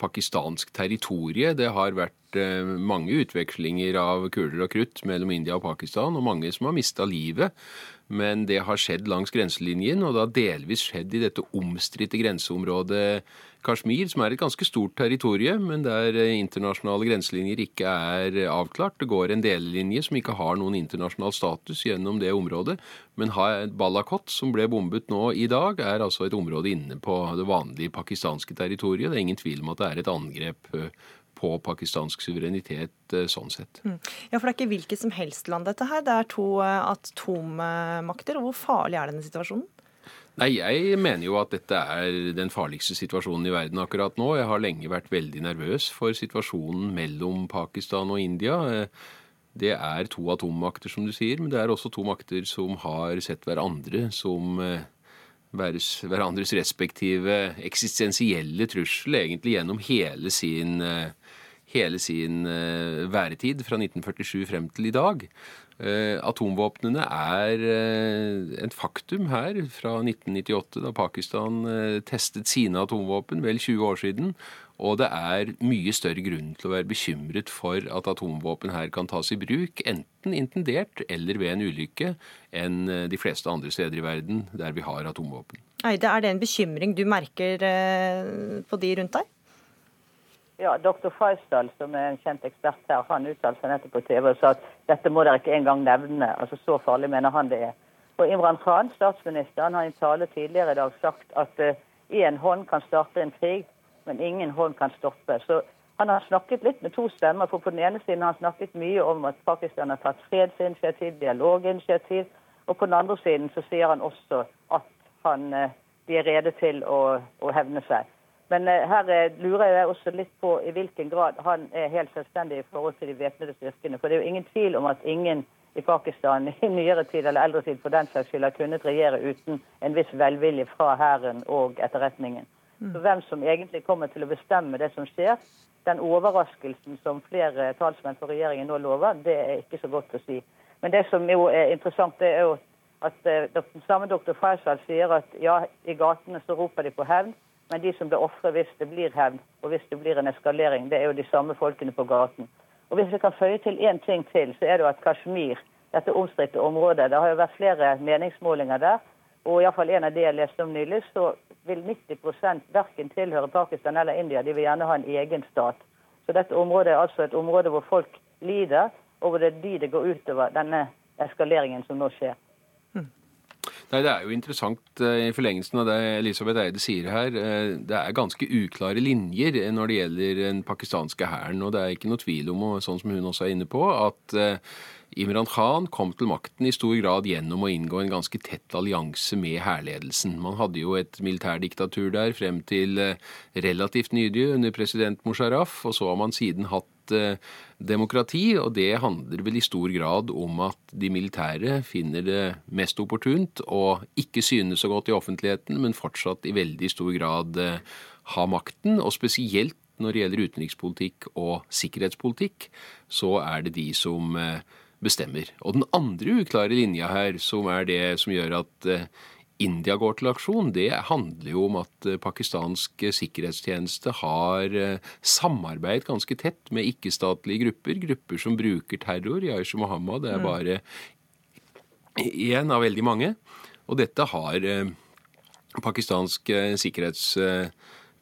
pakistansk territorie. Det har vært eh, mange utvekslinger av kuler og krutt mellom India og Pakistan, og mange som har mista livet. Men det har skjedd langs grenselinjen, og det har delvis skjedd i dette omstridte grenseområdet Kashmir, som er et ganske stort territorium, men der eh, internasjonale grenselinjer ikke er avklart. Det går en delelinje som ikke har noen internasjonal status gjennom det området. Men Balakot, som ble bombet nå i dag, er altså et område inne på det vanlige pakistanske territoriet. Det er ingen tvil om at det er et angrep eh, på pakistansk suverenitet eh, sånn sett. Mm. Ja, For det er ikke hvilket som helst land dette her. Det er to atommakter. Hvor farlig er denne situasjonen? Nei, Jeg mener jo at dette er den farligste situasjonen i verden akkurat nå. Jeg har lenge vært veldig nervøs for situasjonen mellom Pakistan og India. Det er to atommakter, som du sier, men det er også to makter som har sett hverandre som eh, hverandres respektive eksistensielle trussel egentlig gjennom hele sin, eh, hele sin eh, væretid fra 1947 frem til i dag. Eh, atomvåpnene er eh, et faktum her fra 1998, da Pakistan testet sine atomvåpen, vel 20 år siden. Og det er mye større grunn til å være bekymret for at atomvåpen her kan tas i bruk, enten intendert eller ved en ulykke, enn de fleste andre steder i verden der vi har atomvåpen. Eide, er det en bekymring du merker på de rundt deg? Ja, Dr. Faisal, som er en kjent ekspert her, han uttalte seg nettopp på TV og sa at dette må dere ikke engang nevne. Altså Så farlig mener han det er. Og Imran Khan, statsministeren, har i en tale tidligere i dag sagt at én uh, hånd kan starte en krig, men ingen hånd kan stoppe. Så han har snakket litt med to stemmer. for På den ene siden har han snakket mye om at Pakistan har tatt fredsinitiativ, dialoginitiativ. Og på den andre siden så sier han også at han, uh, de er rede til å, å hevne seg. Men eh, her eh, lurer jeg også litt på i hvilken grad han er helt selvstendig i forhold til de væpnede styrkene. For det er jo ingen tvil om at ingen i Pakistan [laughs] i nyere tid eller eldre tid for den saks skyld har kunnet regjere uten en viss velvilje fra hæren og etterretningen. Mm. Så hvem som egentlig kommer til å bestemme det som skjer, den overraskelsen som flere talsmenn for regjeringen nå lover, det er ikke så godt å si. Men det som jo er interessant, det er jo at eh, samme doktor Faisal sier at ja, i gatene så roper de på hevn. Men de som blir ofre hvis det blir hevn, og hvis det blir en eskalering, det er jo de samme folkene på gaten. Og Hvis vi kan føye til én ting til, så er det jo at Kashmir, dette omstridte området Det har jo vært flere meningsmålinger der. Og iallfall en av de jeg leste om nylig, så vil 90% verken tilhøre Pakistan eller India. De vil gjerne ha en egen stat. Så dette området er altså et område hvor folk lider, og hvor det er de det går utover denne eskaleringen som nå skjer. Nei, Det er jo interessant eh, i forlengelsen av det Elisabeth Eide sier her. Eh, det er ganske uklare linjer når det gjelder den pakistanske hæren. Og det er ikke noe tvil om, sånn som hun også er inne på, at eh, Imran Khan kom til makten i stor grad gjennom å inngå en ganske tett allianse med hærledelsen. Man hadde jo et militærdiktatur der frem til relativt nydig under president Musharraf, og så har man siden hatt Eh, demokrati, og det handler vel i stor grad om at de militære finner det mest opportunt å ikke synes så godt i offentligheten, men fortsatt i veldig stor grad eh, ha makten. Og spesielt når det gjelder utenrikspolitikk og sikkerhetspolitikk, så er det de som eh, bestemmer. Og den andre uklare linja her, som er det som gjør at India går til aksjon, det handler jo om at eh, pakistansk sikkerhetstjeneste har samarbeidet samarbeid ganske tett med ikke-statlige grupper. Grupper som bruker terror. Yaish Mohammed er mm. bare én av veldig mange. Og dette har pakistansk pakistanske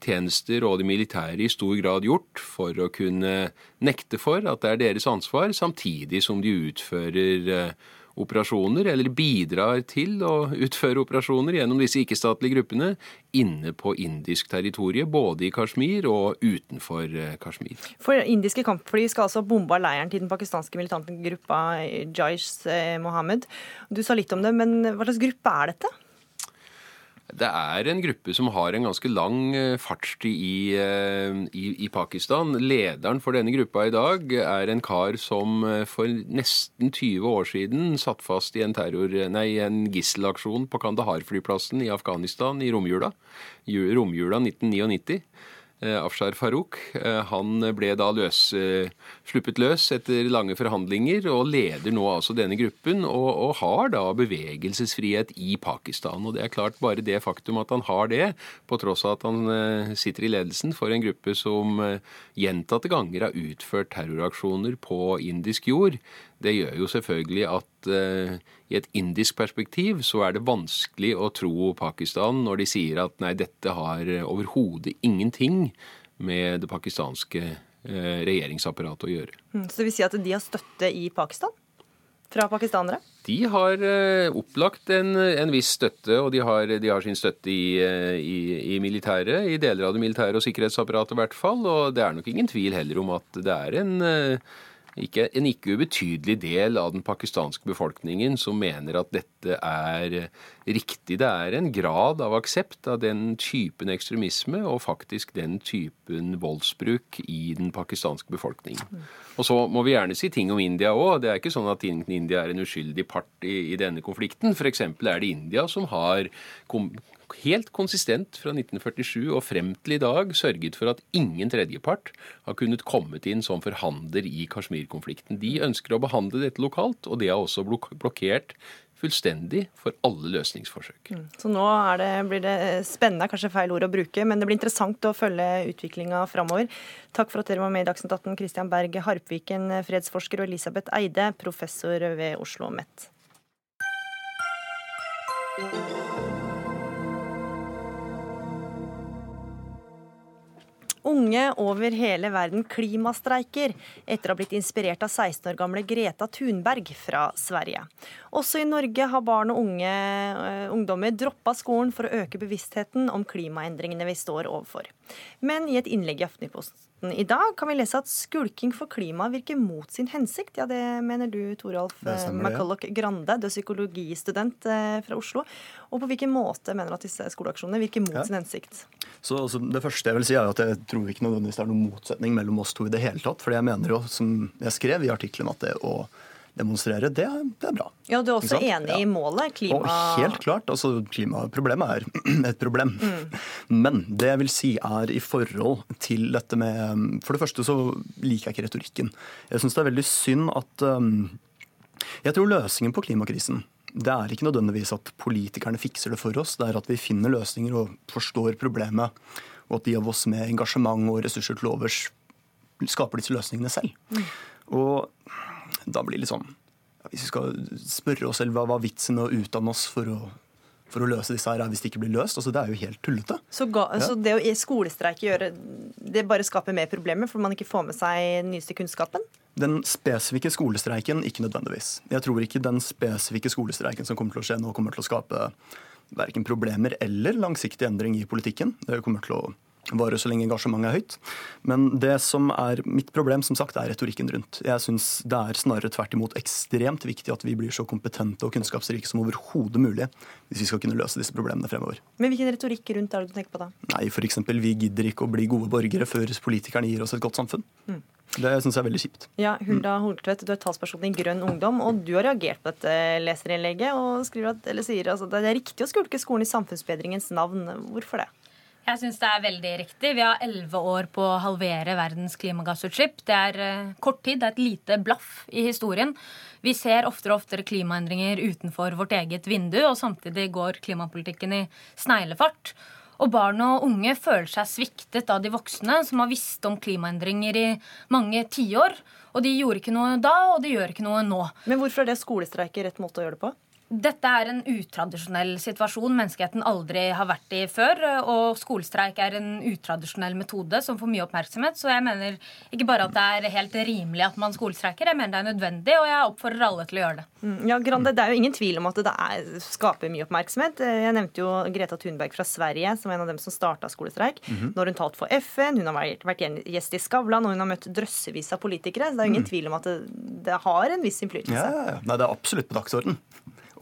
sikkerhetstjenester og de militære i stor grad gjort for å kunne nekte for at det er deres ansvar, samtidig som de utfører operasjoner, eller bidrar til å [laughs] utføre operasjoner gjennom disse ikke-statlige gruppene inne på indisk territorium, både i Kashmir og utenfor eh, Kashmir. For Indiske kampfly skal altså bombe leiren til den pakistanske militante gruppa Jaish eh, Mohammed. Du sa litt om det, men hva slags gruppe er dette? Det er en gruppe som har en ganske lang eh, fartstid i, eh, i, i, Pakistan. Lederen for denne gruppa i dag er en kar som eh, for nesten 20 år siden satt fast i en, terror, nei, en gisselaksjon på Kandahar-flyplassen i Afghanistan i romjula. Romjula 1999. Eh, Afshar Farouk. Eh, han ble da løs, eh, sluppet løs etter lange forhandlinger og leder nå altså denne gruppen, og, og, har da bevegelsesfrihet i Pakistan. Og det er klart bare det faktum at han har det, på tross av at han sitter i ledelsen for en gruppe som gjentatte ganger har utført terroraksjoner på indisk jord, det gjør jo selvfølgelig at eh, i et indisk perspektiv så er det vanskelig å tro Pakistan når de sier at nei, dette har overhodet ingenting med det pakistanske eh, regjeringsapparatet å gjøre. Mm, så det vil si at de har støtte i Pakistan? Fra pakistanere? De har eh, opplagt en, en, viss støtte, og de har, de har sin støtte i, i, i, militæret. I deler av det militære og sikkerhetsapparatet i hvert fall. Og det er nok ingen tvil heller om at det er en ikke, en ikke ubetydelig del av den pakistanske befolkningen som mener at dette er riktig. Det er en grad av aksept av den typen ekstremisme og faktisk den typen voldsbruk i den pakistanske befolkningen. Og så må vi gjerne si ting om India òg. Det er ikke sånn at India er en uskyldig part i, i denne konflikten. F.eks. er det India som har helt konsistent fra 1947 og frem til i dag sørget for at ingen tredjepart har kunnet kommet inn som forhandler i Kashmir-konflikten. De ønsker å behandle dette lokalt, og det har også blokkert fullstendig for alle løsningsforsøk. Mm. Så nå det, blir det spennende, kanskje feil ord å bruke, men det blir interessant å følge utviklinga framover. Takk for at dere var med i Dagsnytt 18, Christian Berg Harpviken, fredsforsker, og Elisabeth Eide, professor ved Oslo OsloMet. Unge over hele verden klimastreiker etter å ha blitt inspirert av 16 år gamle Greta Thunberg fra Sverige. Også i Norge har barn og unge uh, ungdommer droppa skolen for å øke bevisstheten om klimaendringene vi står overfor. Men i et innlegg i Aftenposten i dag kan vi lese at skulking for klimaet virker mot sin hensikt. Ja, det mener du, Toralf eh, McCulloch Grande, du er psykologistudent uh, fra Oslo. Og på hvilken måte mener du at disse skoleaksjonene virker mot ja. sin hensikt? Så altså, Det første jeg vil si er at jeg tror ikke nødvendigvis det er noen motsetning mellom oss to i det hele tatt. For jeg mener jo, som jeg skrev i artikkelen, at det å demonstrere, det, det, er bra. Ja, Du er også enig ja. i målet? Klima... Og helt klart. altså Klimaproblemet er [clears throat] et problem. Mm. Men det jeg vil si er i forhold til dette med For det første så liker jeg ikke retorikken. Jeg syns det er veldig synd at um, Jeg tror løsningen på klimakrisen det er ikke nødvendigvis at politikerne fikser det for oss, det er at vi finner løsninger og forstår problemet og at de av oss med engasjement og ressurser til overs skaper disse løsningene selv. Mm. Og da blir det litt sånn Hvis vi skal spørre oss selv hva var vitsen med å utdanne oss for å, for å løse disse her, hvis det ikke blir løst. Altså, det er jo helt tullete. Så, ga, ja. så det å skolestreike gjøre, det bare skaper mer problemer fordi man ikke får med seg den nyeste kunnskapen? Den spesifikke skolestreiken ikke nødvendigvis. Jeg tror ikke den spesifikke skolestreiken som kommer til å skje nå, kommer til å skape verken problemer eller langsiktig endring i politikken. Det kommer til å vare så lenge engasjementet er høyt. Men det som er mitt problem, som sagt, er retorikken rundt. Jeg syns det er snarere tvert imot ekstremt viktig at vi blir så kompetente og kunnskapsrike som overhodet mulig hvis vi skal kunne løse disse problemene fremover. Men hvilken retorikk rundt er det du tenker på da? Nei, f.eks. vi gidder ikke å bli gode borgere før politikerne gir oss et godt samfunn. Mm. Det syns jeg er veldig kjipt. Ja, Hulda Holtvedt, du er talsperson i Grønn Ungdom, og du har reagert på dette leserinnlegget og at, eller sier altså, det er riktig å skulke skolen i samfunnsbedringens navn. Hvorfor det? Jeg syns det er veldig riktig. Vi har elleve år på å halvere verdens klimagassutslipp. Det er uh, kort tid, det er et lite blaff i historien. Vi ser oftere og oftere klimaendringer utenfor vårt eget vindu, og samtidig går klimapolitikken i sneglefart. Og barn og unge føler seg sviktet av de voksne som har visst om klimaendringer i mange tiår. Og de gjorde ikke noe da, og de gjør ikke noe nå. Men hvorfor er det skolestreiker rett måte å gjøre det på? Dette er en utradisjonell situasjon menneskeheten aldri har vært i før. Og skolestreik er en utradisjonell metode som får mye oppmerksomhet. Så jeg mener ikke bare at det er helt rimelig at man skolestreiker, jeg mener det er nødvendig, og jeg oppfordrer alle til å gjøre det. Mm, ja, Grande, Det er jo ingen tvil om at det er, skaper mye oppmerksomhet. Jeg nevnte jo Greta Thunberg fra Sverige som en av dem som starta skolestreik. Mm -hmm. Nå har hun talt for FN, hun har vært, vært gjest i Skavlan, og hun har møtt drøssevis av politikere. Så det er jo ingen mm. tvil om at det, det har en viss innflytelse. Ja, ja, ja. Nei, det er absolutt på dagsordenen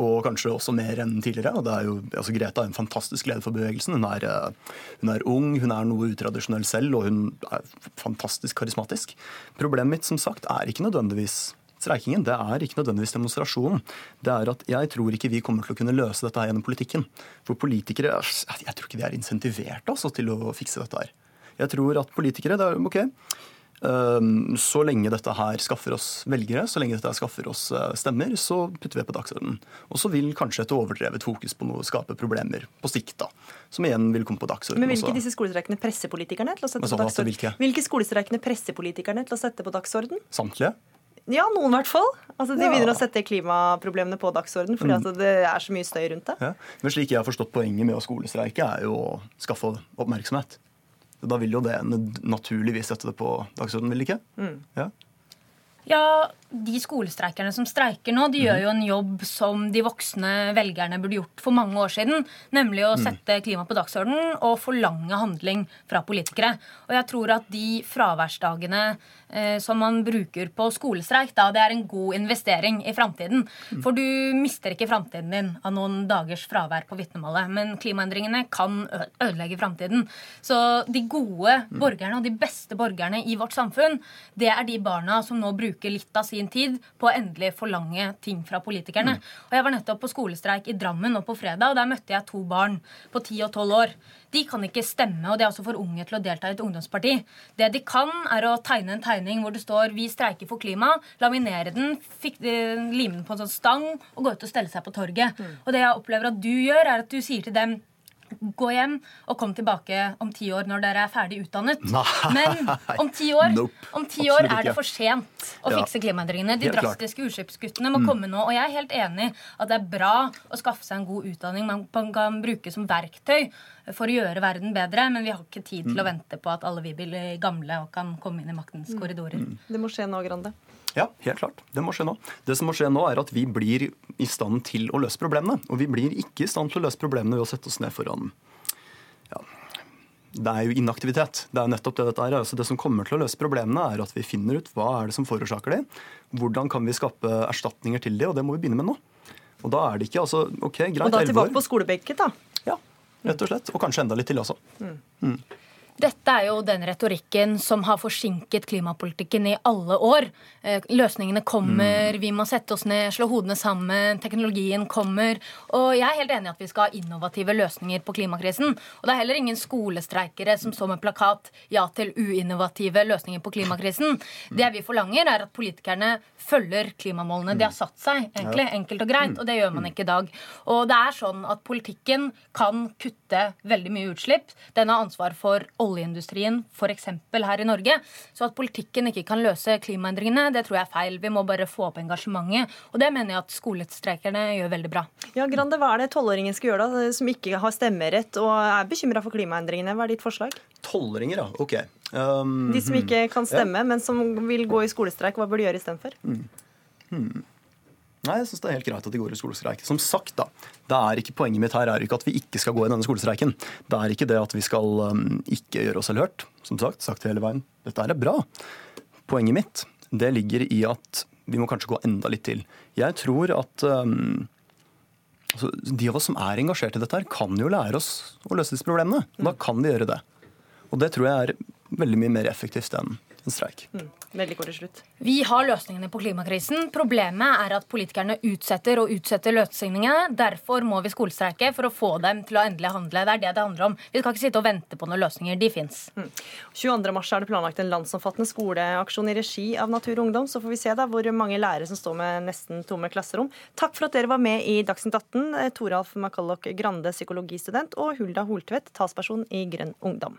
og kanskje også mer enn tidligere. og det er jo, altså Greta er en fantastisk leder for bevegelsen. Hun er, eh, hun er, ung, hun er noe utradisjonell selv, og hun er fantastisk karismatisk. Problemet mitt som sagt, er ikke nødvendigvis streikingen. Det er ikke nødvendigvis demonstrasjonen. Det er at jeg tror ikke vi kommer til å kunne løse dette her gjennom politikken. For politikere Jeg tror ikke de er insentivert altså, til å fikse dette her. Jeg tror at politikere det er, ok, så lenge dette her skaffer oss velgere, så lenge dette her skaffer oss eh, stemmer, så putter vi på dagsordenen. Og så vil kanskje et overdrevet fokus på noe skape problemer på sikt, da. Som igjen vil komme på dagsordenen. Men vil ikke disse skolestreikene presse politikerne til å sette på dagsordenen? Hvilke? hvilke skolestreikene presser politikerne til å sette på dagsordenen? Samtlige? Ja, noen i hvert fall. Altså, de ja. begynner å sette klimaproblemene på dagsordenen fordi mm. det er så mye støy rundt det. Ja. Men slik jeg har forstått poenget med å skolestreike, er jo å skaffe oppmerksomhet. Da vil jo det naturligvis sette det på dagsordenen, vil det ikke? Mm. Ja. ja, de skolestreikerne som streiker nå, de mm. gjør jo en jobb som de voksne velgerne burde gjort for mange år siden. Nemlig å mm. sette klima på dagsordenen og forlange handling fra politikere. Og jeg tror at de fraværsdagene som man bruker på skolestreik, da, det er en god investering i framtiden. Mm. For du mister ikke framtiden din av noen dagers fravær på vitnemålet. Men klimaendringene kan ødelegge framtiden. Så de gode mm. borgerne og de beste borgerne i vårt samfunn, det er de barna som nå bruker litt av sin tid på å endelig forlange ting fra politikerne. Mm. Og Jeg var nettopp på skolestreik i Drammen nå på fredag, og der møtte jeg to barn på 10 og 12 år. De kan ikke stemme, og de er også for unge til å delta i et ungdomsparti. Det de kan, er å tegne en tegning hvor det står 'Vi streiker for klima', laminere den, fik, lime den på en sånn stang og gå ut og stelle seg på torget. Mm. Og det jeg opplever at du gjør, er at du sier til dem gå hjem og kom tilbake om ti år når dere er ferdig utdannet. Nei. Men om ti år, [laughs] nope. om ti år er det for sent å ja. fikse klimaendringene. De helt drastiske utslippskuttene må mm. komme nå. Og jeg er helt enig at det er bra å skaffe seg en god utdanning man kan bruke som verktøy for å gjøre verden bedre, men vi har ikke tid til å mm. vente på at alle vi blir gamle og kan komme inn i maktens mm. korridorer. Det må skje nå, Grande. Ja, helt klart. Det må skje nå. Det som må skje nå, er at vi blir i stand til å løse problemene. Og vi blir ikke i stand til å løse problemene ved å sette oss ned foran ja, det er jo inaktivitet. Det er nettopp det dette er. Altså det som kommer til å løse problemene, er at vi finner ut hva er det som forårsaker det. Hvordan kan vi skape erstatninger til det, og det må vi begynne med nå. Og da er det ikke altså, ok, greit, Og da tilbake på skolebenken, da. Ja, rett og slett. Og kanskje enda litt til også. Mm. Mm. Dette er jo den retorikken som har forsinket klimapolitikken i alle år. Eh, løsningene kommer, mm. vi må sette oss ned, slå hodene sammen, teknologien kommer. Og jeg er helt enig i at vi skal ha innovative løsninger på klimakrisen. Og det er heller ingen skolestreikere som står med plakat 'Ja til uinnovative løsninger på klimakrisen'. Mm. Det vi forlanger, er at politikerne følger klimamålene de har satt seg. egentlig, Enkelt og greit. Og det gjør man ikke i dag. Og det er sånn at politikken kan kutte veldig mye utslipp. Den har ansvar for olje oljeindustrien f.eks. her i Norge. Så at politikken ikke kan løse klimaendringene, det tror jeg er feil. Vi må bare få opp engasjementet. Og det mener jeg at skolestreikerne gjør veldig bra. Ja, Grande, Hva er det tolvåringen skal gjøre da, som ikke har stemmerett og er bekymra for klimaendringene? Hva er ditt forslag? Tolvåringer, ja. Ok. Um, de som ikke kan stemme, ja. men som vil gå i skolestreik, hva bør de gjøre istedenfor? Mm. Hmm. Nei, jeg syns det er helt greit at de går i skolestreik. Som sagt, da. Det er ikke Poenget mitt her er ikke at vi ikke skal gå i denne skolestreiken. Det er ikke det at vi skal um, ikke gjøre oss selv hørt. Som sagt, sagt hele veien. Dette er bra. Poenget mitt det ligger i at vi må kanskje gå enda litt til. Jeg tror at um, altså, de av oss som er engasjert i dette, her, kan jo lære oss å løse disse problemene. Da kan vi gjøre det. Og det tror jeg er veldig mye mer effektivt enn en streik. Mm. Veldig kort til slutt. Vi har løsningene på klimakrisen. Problemet er at politikerne utsetter og utsetter løsningene. Derfor må vi skolestreike for å få dem til å endelig handle. Det er det det handler om. Vi skal ikke sitte og vente på noen løsninger. De fins. Mm. 22.3 er det planlagt en landsomfattende skoleaksjon i regi av Natur og Ungdom. Så får vi se da hvor mange lærere som står med nesten tomme klasserom. Takk for at dere var med i Dagsnytt 18. Toralf McCulloch Grande, psykologistudent, og Hulda Holtvedt, talsperson i Grønn Ungdom.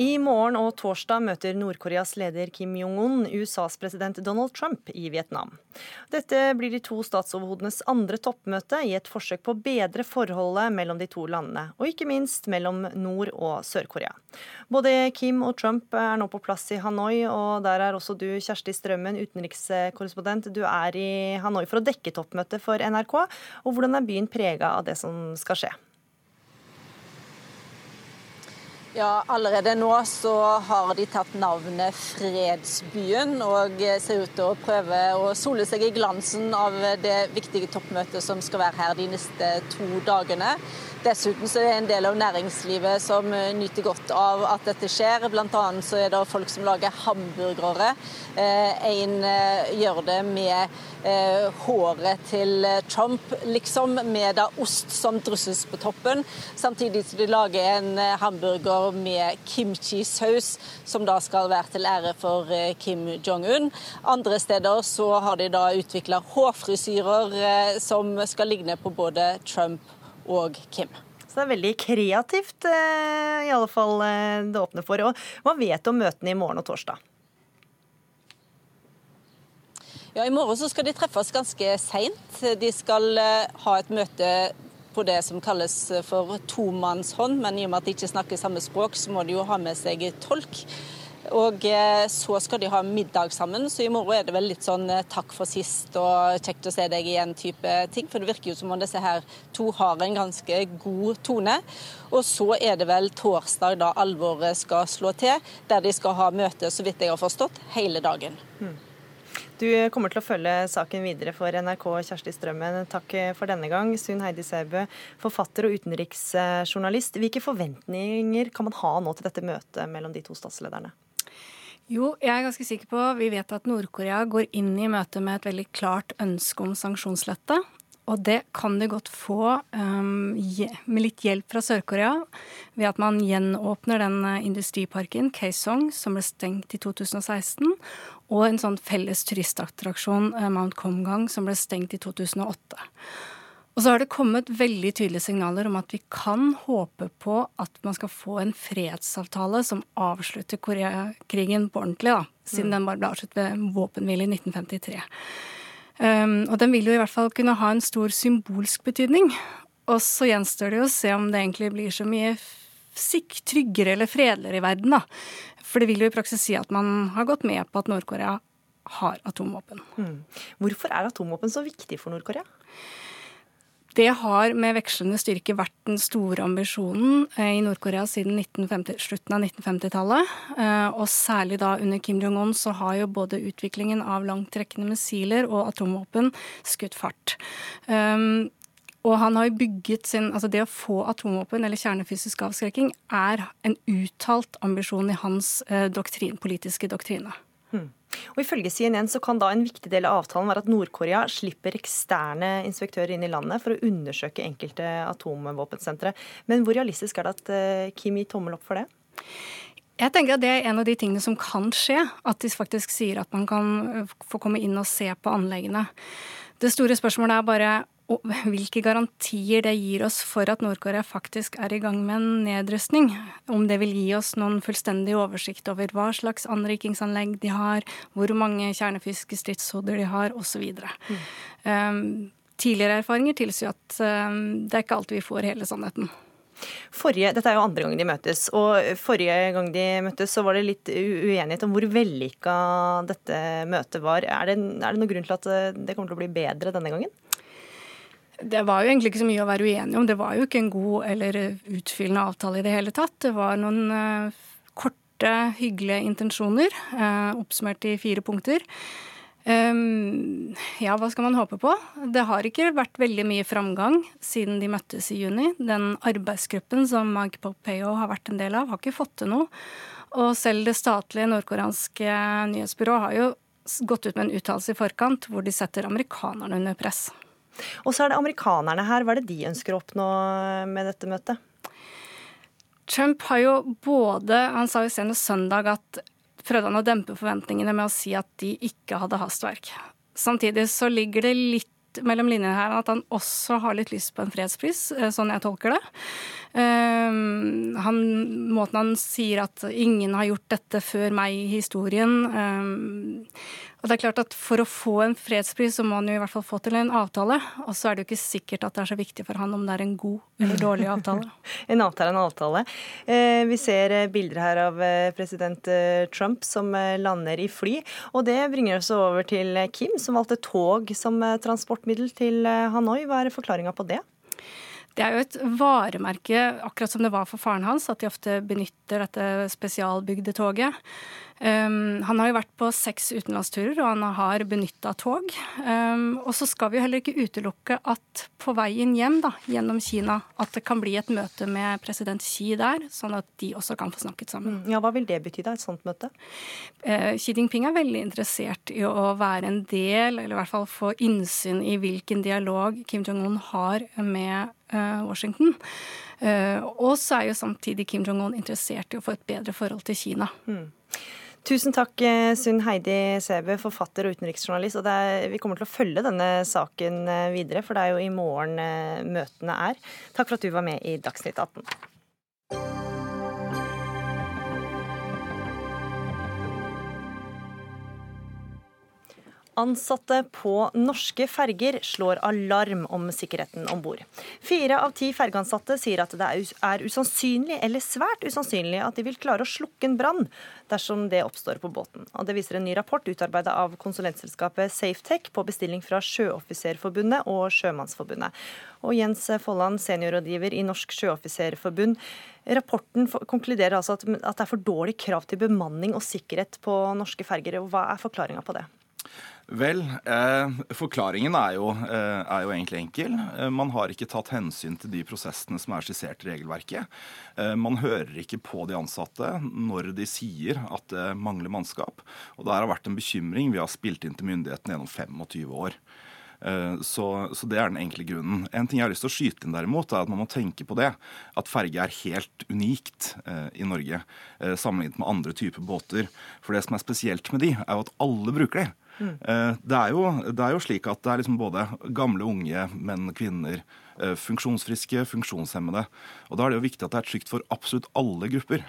I morgen og torsdag møter Nord-Koreas leder Kim Jong-un USAs president Donald Trump i Vietnam. Dette blir de to statsoverhodenes andre toppmøte i et forsøk på å bedre forholdet mellom de to landene, og ikke minst mellom Nord- og Sør-Korea. Både Kim og Trump er nå på plass i Hanoi, og der er også du, Kjersti Strømmen, utenrikskorrespondent. Du er i Hanoi for å dekke toppmøtet for NRK. Og hvordan er byen prega av det som skal skje? Ja, Allerede nå så har de tatt navnet Fredsbyen, og ser ut til å prøve å sole seg i glansen av det viktige toppmøtet som skal være her de neste to dagene. Dessuten så er det en del av næringslivet som eh, nyter godt av at dette skjer. Blant annet så er det folk som lager hamburgere. Eh, en eh, gjør det med håret til Trump, liksom, med da ost som drysses på toppen. Samtidig som de lager en hamburger med kimchi-saus, som da skal være til ære for Kim Jong-un. Andre steder så har de da utvikla hårfrisyrer som skal ligne på både Trump og Kim. Så det er veldig kreativt, eh, i alle fall eh, det åpner for. Og hva vet du om møtene i morgen og torsdag? Ja, I morgen så skal de treffes ganske seint. De skal eh, ha et møte på det som kalles for tomannshånd, men i og med at de ikke snakker samme språk, så må de jo ha med seg tolk. Og eh, så skal de ha middag sammen, så i morgen er det vel litt sånn eh, takk for sist og kjekt å se deg igjen-type ting. For det virker jo som om disse her to har en ganske god tone. Og så er det vel torsdag da alvoret skal slå til, der de skal ha møte, så vidt jeg har forstått, hele dagen. Mm. Du kommer til å følge saken videre for NRK, Kjersti Strømmen. Takk for denne gang. Sunn Heidi Sæbø, forfatter og utenriksjournalist. Hvilke forventninger kan man ha nå til dette møtet mellom de to statslederne? Jo, jeg er ganske sikker på Vi vet at Nord-Korea går inn i møtet med et veldig klart ønske om sanksjonslette. Og det kan de godt få um, med litt hjelp fra Sør-Korea ved at man gjenåpner den eh, industriparken Kaesong som ble stengt i 2016, og en sånn felles turistattraksjon uh, Mount Komgang som ble stengt i 2008. Og så har det kommet veldig tydelige signaler om at vi kan håpe på at man skal få en fredsavtale som avslutter Koreakrigen på ordentlig, da, siden mm. den bare ble avsluttet ved våpenhvile i 1953. Um, og den vil jo i hvert fall kunne ha en stor symbolsk betydning. Og så gjenstår det jo å se om det egentlig blir så mye sikk, tryggere eller fredeligere i verden, da. For det vil jo i praksis si at man har gått med på at Nord-Korea har atomvåpen. Mm. Hvorfor er atomvåpen så viktig for Nord-Korea? Det har med vekslende styrke vært den store ambisjonen eh, i Nord-Korea siden 1950, slutten av 1950-tallet. Eh, og særlig da under Kim Jong-un så har jo både utviklingen av langtrekkende missiler og atomvåpen skutt fart. Um, og han har bygget sin Altså det å få atomvåpen eller kjernefysisk avskrekking er en uttalt ambisjon i hans doktrin, politiske doktrine. Hmm. Og Ifølge CNN så kan da en viktig del av avtalen være at Nord-Korea slipper eksterne inspektører inn i landet for å undersøke enkelte atomvåpensentre. Men hvor realistisk er det at eh, Kim gir tommel opp for det? Jeg tenker at Det er en av de tingene som kan skje. At de faktisk sier at man kan eh, få komme inn og se på anleggene. Det store spørsmålet er bare og hvilke garantier det gir oss for at Nord-Korea faktisk er i gang med en nedrustning. Om det vil gi oss noen fullstendig oversikt over hva slags anrikingsanlegg de har, hvor mange kjernefysiske stridshoder de har, osv. Mm. Um, tidligere erfaringer tilsier at um, det er ikke alltid vi får hele sannheten. Forrige, dette er jo andre gang de møtes, og forrige gang de møttes så var det litt uenighet om hvor vellykka dette møtet var. Er det, er det noen grunn til at det kommer til å bli bedre denne gangen? Det var jo egentlig ikke så mye å være uenig om. Det var jo ikke en god eller utfyllende avtale i det hele tatt. Det var noen uh, korte, hyggelige intensjoner, uh, oppsummert i fire punkter. Um, ja, hva skal man håpe på? Det har ikke vært veldig mye framgang siden de møttes i juni. Den arbeidsgruppen som Mag Pompeo har vært en del av, har ikke fått til noe. Og selv det statlige nordkoreanske nyhetsbyrået har jo gått ut med en uttalelse i forkant hvor de setter amerikanerne under press. Og så er det amerikanerne her. Hva er det de ønsker å oppnå med dette møtet? Trump har jo både Han sa jo senest søndag at prøvde han å dempe forventningene med å si at de ikke hadde hastverk. Samtidig så ligger det litt mellom linjene her at han også har litt lyst på en fredspris, eh, sånn jeg tolker det. Um, han, måten han sier at 'ingen har gjort dette før meg i historien'. Um, og det er klart at For å få en fredspris så må han jo i hvert fall få til en avtale. Og så er det jo ikke sikkert at det er så viktig for han om det er en god eller dårlig avtale. [laughs] en avtale er en avtale. Eh, vi ser eh, bilder her av eh, president Trump som lander i fly. Og det bringer oss over til Kim, som valgte tog som transportmiddel til Hanoi. Hva er forklaringa på det? Det er jo et varemerke, akkurat som det var for faren hans, at de ofte benytter dette spesialbygde toget. Um, han har jo vært på seks utenlandsturer, og han har benytta tog. Um, og så skal vi jo heller ikke utelukke at på veien hjem da, gjennom Kina, at det kan bli et møte med president Xi der, sånn at de også kan få snakket sammen. Mm, ja, Hva vil det bety, da, et sånt møte? Uh, Xi Jinping er veldig interessert i å være en del, eller i hvert fall få innsyn i hvilken dialog Kim Jong-un har med Washington. Uh, og så er jo samtidig Kim Jong-un interessert i å få et bedre forhold til Kina. Mm. Tusen takk, eh, Sunn Heidi Sæbø, forfatter og utenriksjournalist. Og er, vi kommer til å følge denne saken eh, videre, for det er jo i morgen eh, møtene er. Takk for at du var med i Dagsnytt 18. Ansatte på norske ferger slår alarm om sikkerheten om bord. Fire av ti fergeansatte sier at det er usannsynlig eller svært usannsynlig at de vil klare å slukke en brann dersom det oppstår på båten. Og det viser en ny rapport utarbeidet av konsulentselskapet Safetech på bestilling fra Sjøoffiserforbundet og Sjømannsforbundet. Og Jens Folland, seniorrådgiver i Norsk Sjøoffiserforbund. Rapporten konkluderer altså at det er for dårlig krav til bemanning og sikkerhet på norske ferger. Hva er forklaringa på det? Vel, eh, forklaringen er jo, eh, er jo, egentlig enkel. Eh, man har ikke tatt hensyn til de prosessene som er skissert i regelverket. Eh, man hører ikke på de ansatte når de sier at det mangler mannskap. Og det har vært en bekymring vi har spilt inn til myndighetene gjennom 25 år. Eh, så, så, det er den enkle grunnen. En ting jeg har lyst til å skyte inn derimot, er at man må tenke på det. At ferge er helt unikt eh, i Norge eh, sammenlignet med andre typer båter. For det som er spesielt med de, er jo at alle bruker de. Mm. Det, er jo, det, er jo, slik at det er liksom både gamle, unge, menn, kvinner, eh, funksjonsfriske, funksjonshemmede. Og Da er det jo viktig at det er trygt for absolutt alle grupper.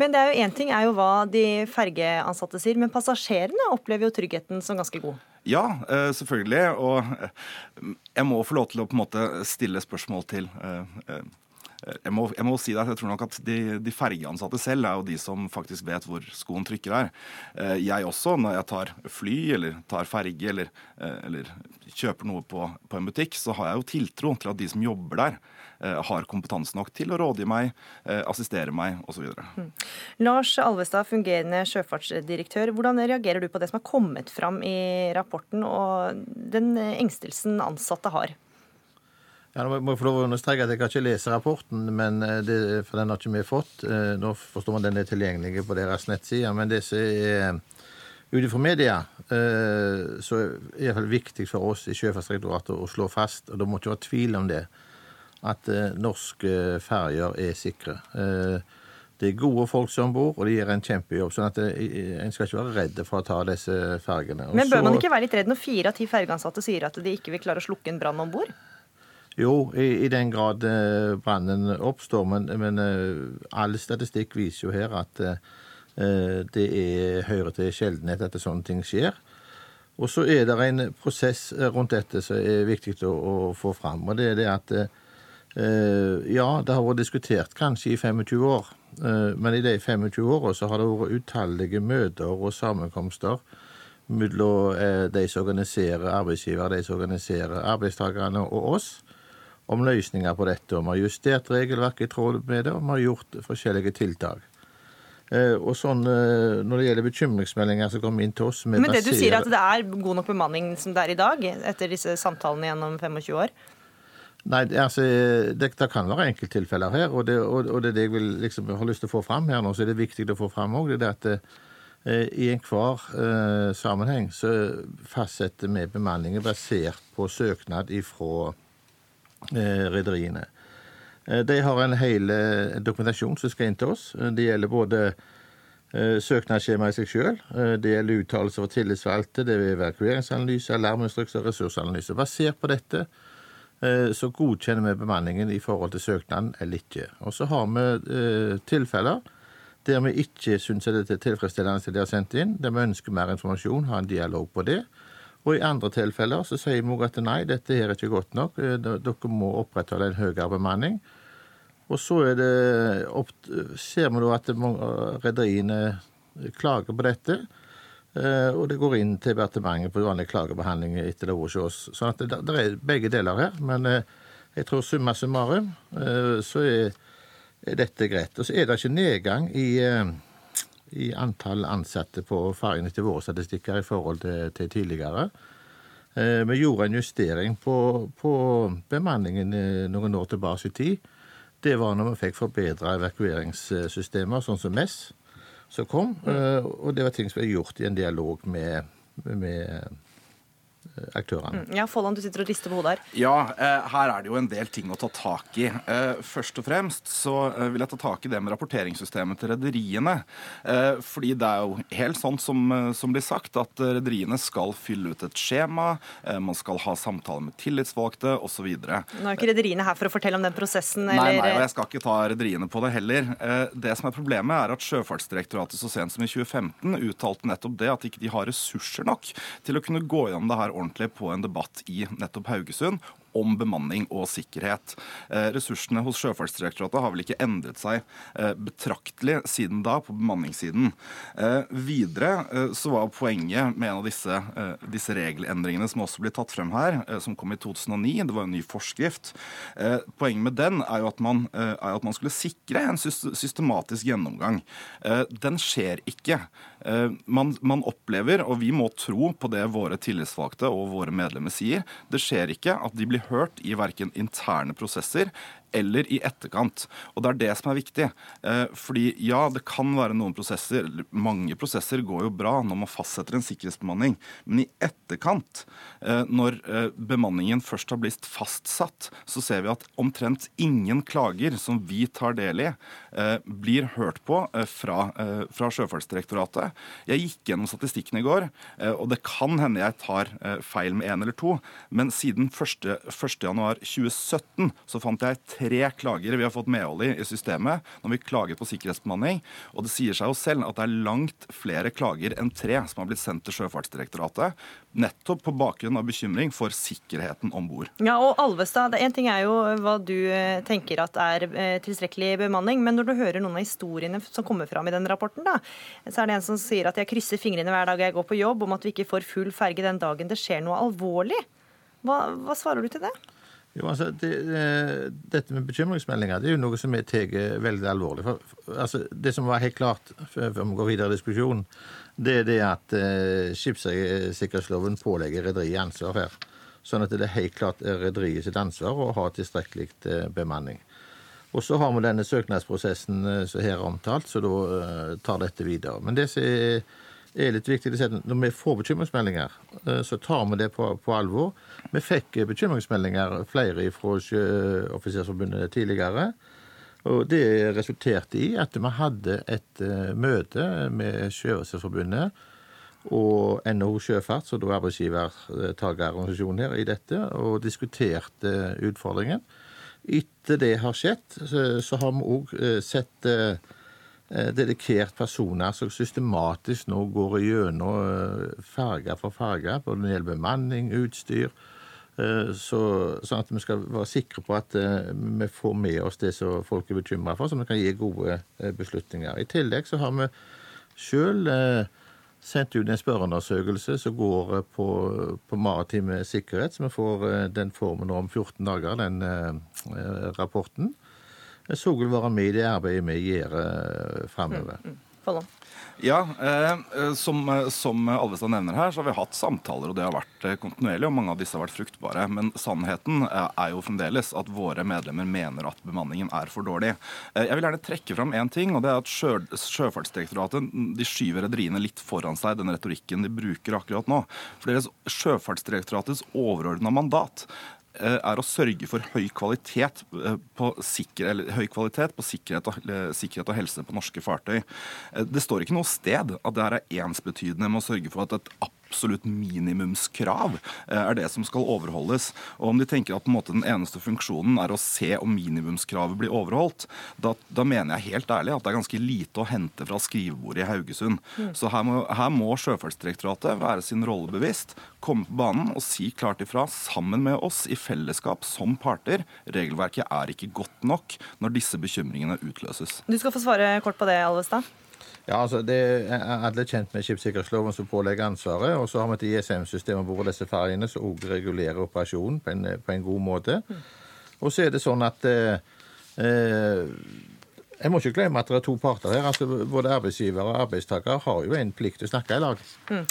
Men det er jo Én ting er jo hva de fergeansatte sier, men passasjerene opplever jo tryggheten som ganske god? Ja, eh, selvfølgelig. Og jeg må få lov til å på en måte stille spørsmål til jeg må, jeg må, si det, jeg tror nok at de, de fergeansatte selv er jo de som faktisk vet hvor skoen trykker her. Eh, jeg også, når jeg tar fly eller tar ferge eller, eh, eller kjøper noe på, på, en butikk, så har jeg jo tiltro til at de som jobber der, eh, har kompetanse nok til å rådgi meg, assistere meg osv. Mm. Lars Alvestad, fungerende sjøfartsdirektør. Hvordan reagerer du på det som har kommet fram i rapporten, og den engstelsen ansatte har? Ja, nå må jeg få lov å understreke at Jeg kan ikke lese rapporten, men eh, det, for den har ikke vi fått. Eh, nå forstår man den er tilgjengelig på deres nettsider. Men det som er ut ifra media, eh, så er det viktig for oss i Sjøfartsdirektoratet å slå fast, og det må ikke være tvil om det, at norske ferger er sikre. Det er gode folk som bor, og de gjør en kjempejobb. sånn at En skal ikke være redd for å ta disse fergene. Men bør man ikke være litt redd når fire av ti fergeansatte sier at de ikke vil klare å slukke en brann om bord? Jo, i, i, den grad eh, brannen oppstår. Men, men eh, all statistikk viser jo her at eh, det er, hører til sjeldenhet at sånne ting skjer. Og så er det en prosess rundt dette som er viktig å, å få fram. Og det er det at ja, det har vært diskutert kanskje i 25 år. Men i de 25 åra så har det vært utallige møter og sammenkomster mellom de som organiserer arbeidsgiver, de som organiserer arbeidstakerne og oss om løsninger på dette. og Vi har justert regelverket i tråd med det, og vi har gjort forskjellige tiltak. Eh, og sånn, eh, Når det gjelder bekymringsmeldinger som kommer inn til oss Men det du sier at det er god nok bemanning som det er i dag, etter disse samtalene gjennom 25 år? Nei, altså, det, det kan være enkelttilfeller her, og det, og, og det er det jeg vil, liksom, har lyst til å få fram her nå. Så er det viktig å få fram òg det at eh, i enhver eh, sammenheng så fastsetter vi bemanningen basert på søknad ifra Eh, rederiene. Eh, de har en hel eh, dokumentasjon som skal inn til oss. Det gjelder både søknadsskjema i seg sjøl, det gjelder uttalelser fra tillitsvalgte, det er evakueringsanalyse, alarminstruks og ressursanalyse. Basert på dette så godkjenner vi bemanningen i forhold til søknaden eller ikke. Og så har vi tilfeller der vi ikke syns det er tilfredsstillende det de har sendt inn, der vi ønsker mer informasjon, ha en dialog på det. Og i andre tilfeller så sier vi at nei, dette her er ikke godt nok. Eh, dere må opprettholde en høyere bemanning. Og så det, ser vi da at rederiene klager på dette. Eh, og det går inn til departementet på vanlig klagebehandling etter det hos oss. Så det, det, er begge deler her. Men eh, Jeg tror summa summarum så er, er dette greit. Og så er det ikke nedgang i, i antall ansatte på ferjene til våre statistikker i forhold til, til tidligere. Vi gjorde en justering på, på bemanningen noen år tilbake i tid. Det var når vi fikk forbedra evakueringssystemer, sånn som MES som kom. Mm. Og det var ting som ble gjort i en dialog med, med aktørene. Mm. Ja, Folland, du sitter og rister på hodet her. Ja, eh, her er det jo en del ting å ta tak i. Eh, først og fremst så eh, vil jeg ta tak i det med rapporteringssystemet til rederiene. Fordi det er jo helt sånn som, som blir sagt, at rederiene skal fylle ut et skjema, man skal ha samtaler med tillitsvalgte osv. Nå er ikke rederiene her for å fortelle om den prosessen? Eller? Nei, nei, og jeg skal ikke ta rederiene på det heller. Det som er problemet, er at Sjøfartsdirektoratet så sent som i 2015 uttalte nettopp det, at ikke de har ressurser nok til å kunne gå gjennom det her ordentlig på en debatt i nettopp Haugesund om bemanning og sikkerhet. Eh, ressursene hos Sjøfartsdirektoratet har vel ikke endret seg eh, betraktelig siden da, på bemanningssiden. Eh, videre så var poenget med en av disse, disse regelendringene som også blir tatt frem her, som kom i 2009, det var en ny forskrift. Poenget med den er jo at man, at man skulle sikre en systematisk gjennomgang. Den skjer ikke. Man, man opplever, og vi må tro på det våre tillitsvalgte og våre medlemmer sier, det skjer ikke at de blir hørt i verken interne prosesser eller i etterkant. Og det er det som er viktig. Eh, fordi ja, det kan være noen prosesser, mange prosesser går jo bra når man fastsetter en sikkerhetsbemanning, men i etterkant, eh, når eh, bemanningen først har blitt fastsatt, så ser vi at omtrent ingen klager som vi tar del i, blir hørt på fra, fra Sjøfartsdirektoratet. Jeg gikk gjennom statistikken i går, og det kan hende jeg tar feil med én eller to, men siden 1.1.2017 så fant jeg tre tre klagere vi har fått medhold i i systemet når vi klager på sikkerhetsbemanning. Og det sier seg jo selv at det er langt flere klager enn tre som har blitt sendt til Sjøfartsdirektoratet, nettopp på bakgrunn av bekymring for sikkerheten om bord. Ja, og Alvestad, En ting er jo hva du eh, tenker at er eh, tilstrekkelig bemanning, men når du hører noen av historiene som kommer fram i den rapporten, da, så er det en som sier at jeg krysser fingrene hver dag jeg går på jobb om at vi ikke får full ferge den dagen det skjer noe alvorlig. Hva, hva svarer du til det? Jo, altså, det, Dette med bekymringsmeldinger det er jo noe som vi tar veldig alvorlig. For, altså, det som var helt klart før vi går videre i diskusjonen, det er det at eh, skipssikkerhetsloven pålegger rederiet ansvar her. Sånn at det er helt klart rederiet sitt ansvar å ha tilstrekkelig eh, bemanning. Og så har vi denne søknadsprosessen uh, som her er omtalt, så da eh, tar dette videre. Men det som er er litt viktig å si at når vi får bekymringsmeldinger, eh, så tar vi det på, på alvor. Vi fikk bekymringsmeldinger flere fra Sjøoffisersforbundet tidligere. Og det resulterte i at vi hadde et møte med Sjøoffisersforbundet og NHO Sjøfart, som da er arbeidsgivertakerorganisasjonen her i dette, og diskuterte utfordringen. Etter det har skjedd, så, har vi òg sett Eh, dedikert personer som systematisk nå går gjennom eh, farge for farge, både når det gjelder bemanning, utstyr. Eh, så, sånn at vi skal være sikre på at vi får med oss det som folk er bekymra for, så vi kan gi gode beslutninger. I tillegg så har vi sjøl sendt ut en spørreundersøkelse som går på, på maritim sikkerhet, så vi får den formen om 14 dager, den rapporten så vil være med i det arbeidet vi gjør framover. fremover. Mm, mm. Ja, eh, som, som, Alvestad nevner her, så har vi hatt samtaler, og det har vært eh, kontinuerlig, og mange av disse har vært fruktbare. Men sannheten eh, er jo fremdeles at våre medlemmer mener at bemanningen er for dårlig. Eh, jeg vil gjerne trekke fram én ting, og det er at sjø, Sjøfartsdirektoratet de skyver rederiene litt foran seg, den retorikken de bruker akkurat nå. For deres Sjøfartsdirektoratets overordna mandat Eh, er å sørge for høy kvalitet eh, på, sikker, høy kvalitet på sikkerhet, og, eh, sikkerhet, og, helse på norske fartøy. Det står ikke noe sted at det her er ensbetydende med å sørge for at et absolutt minimumskrav eh, er det som skal overholdes. Og Om de tenker at på en måte den eneste funksjonen er å se om minimumskravet blir overholdt, da, da mener jeg helt ærlig at det er ganske lite å hente fra skrivebordet i Haugesund. Mm. Så her må, her må Sjøfartsdirektoratet være sin rolle bevisst, komme på banen og si klart ifra sammen med oss i fellesskap som parter. Regelverket er ikke godt nok når disse bekymringene utløses. Du skal få svare kort på det, Alvestad. Ja, altså det er Alle kjent med skipssikkerhetsloven som pålegger ansvaret. Og så har vi et ISM-system om bord disse ferjene som også regulerer operasjonen på en, på en, god måte. Og så er det sånn at eh, eh, jeg må ikke glemme at det er to parter her. altså Både arbeidsgiver og arbeidstaker har jo en plikt til å snakke i lag. Mm.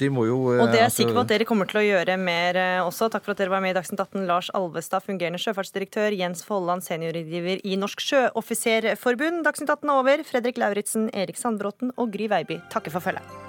De må jo Og det er jeg altså, sikker på at dere kommer til å gjøre mer også. Takk for at dere var med i Dagsnytt 18. Lars Alvestad, fungerende sjøfartsdirektør. Jens Folland, seniorrådgiver i Norsk Sjøoffiserforbund. Dagsnytt 18 er over. Fredrik Lauritzen, Erik Sandbråten og Gry Veiby takker for følget.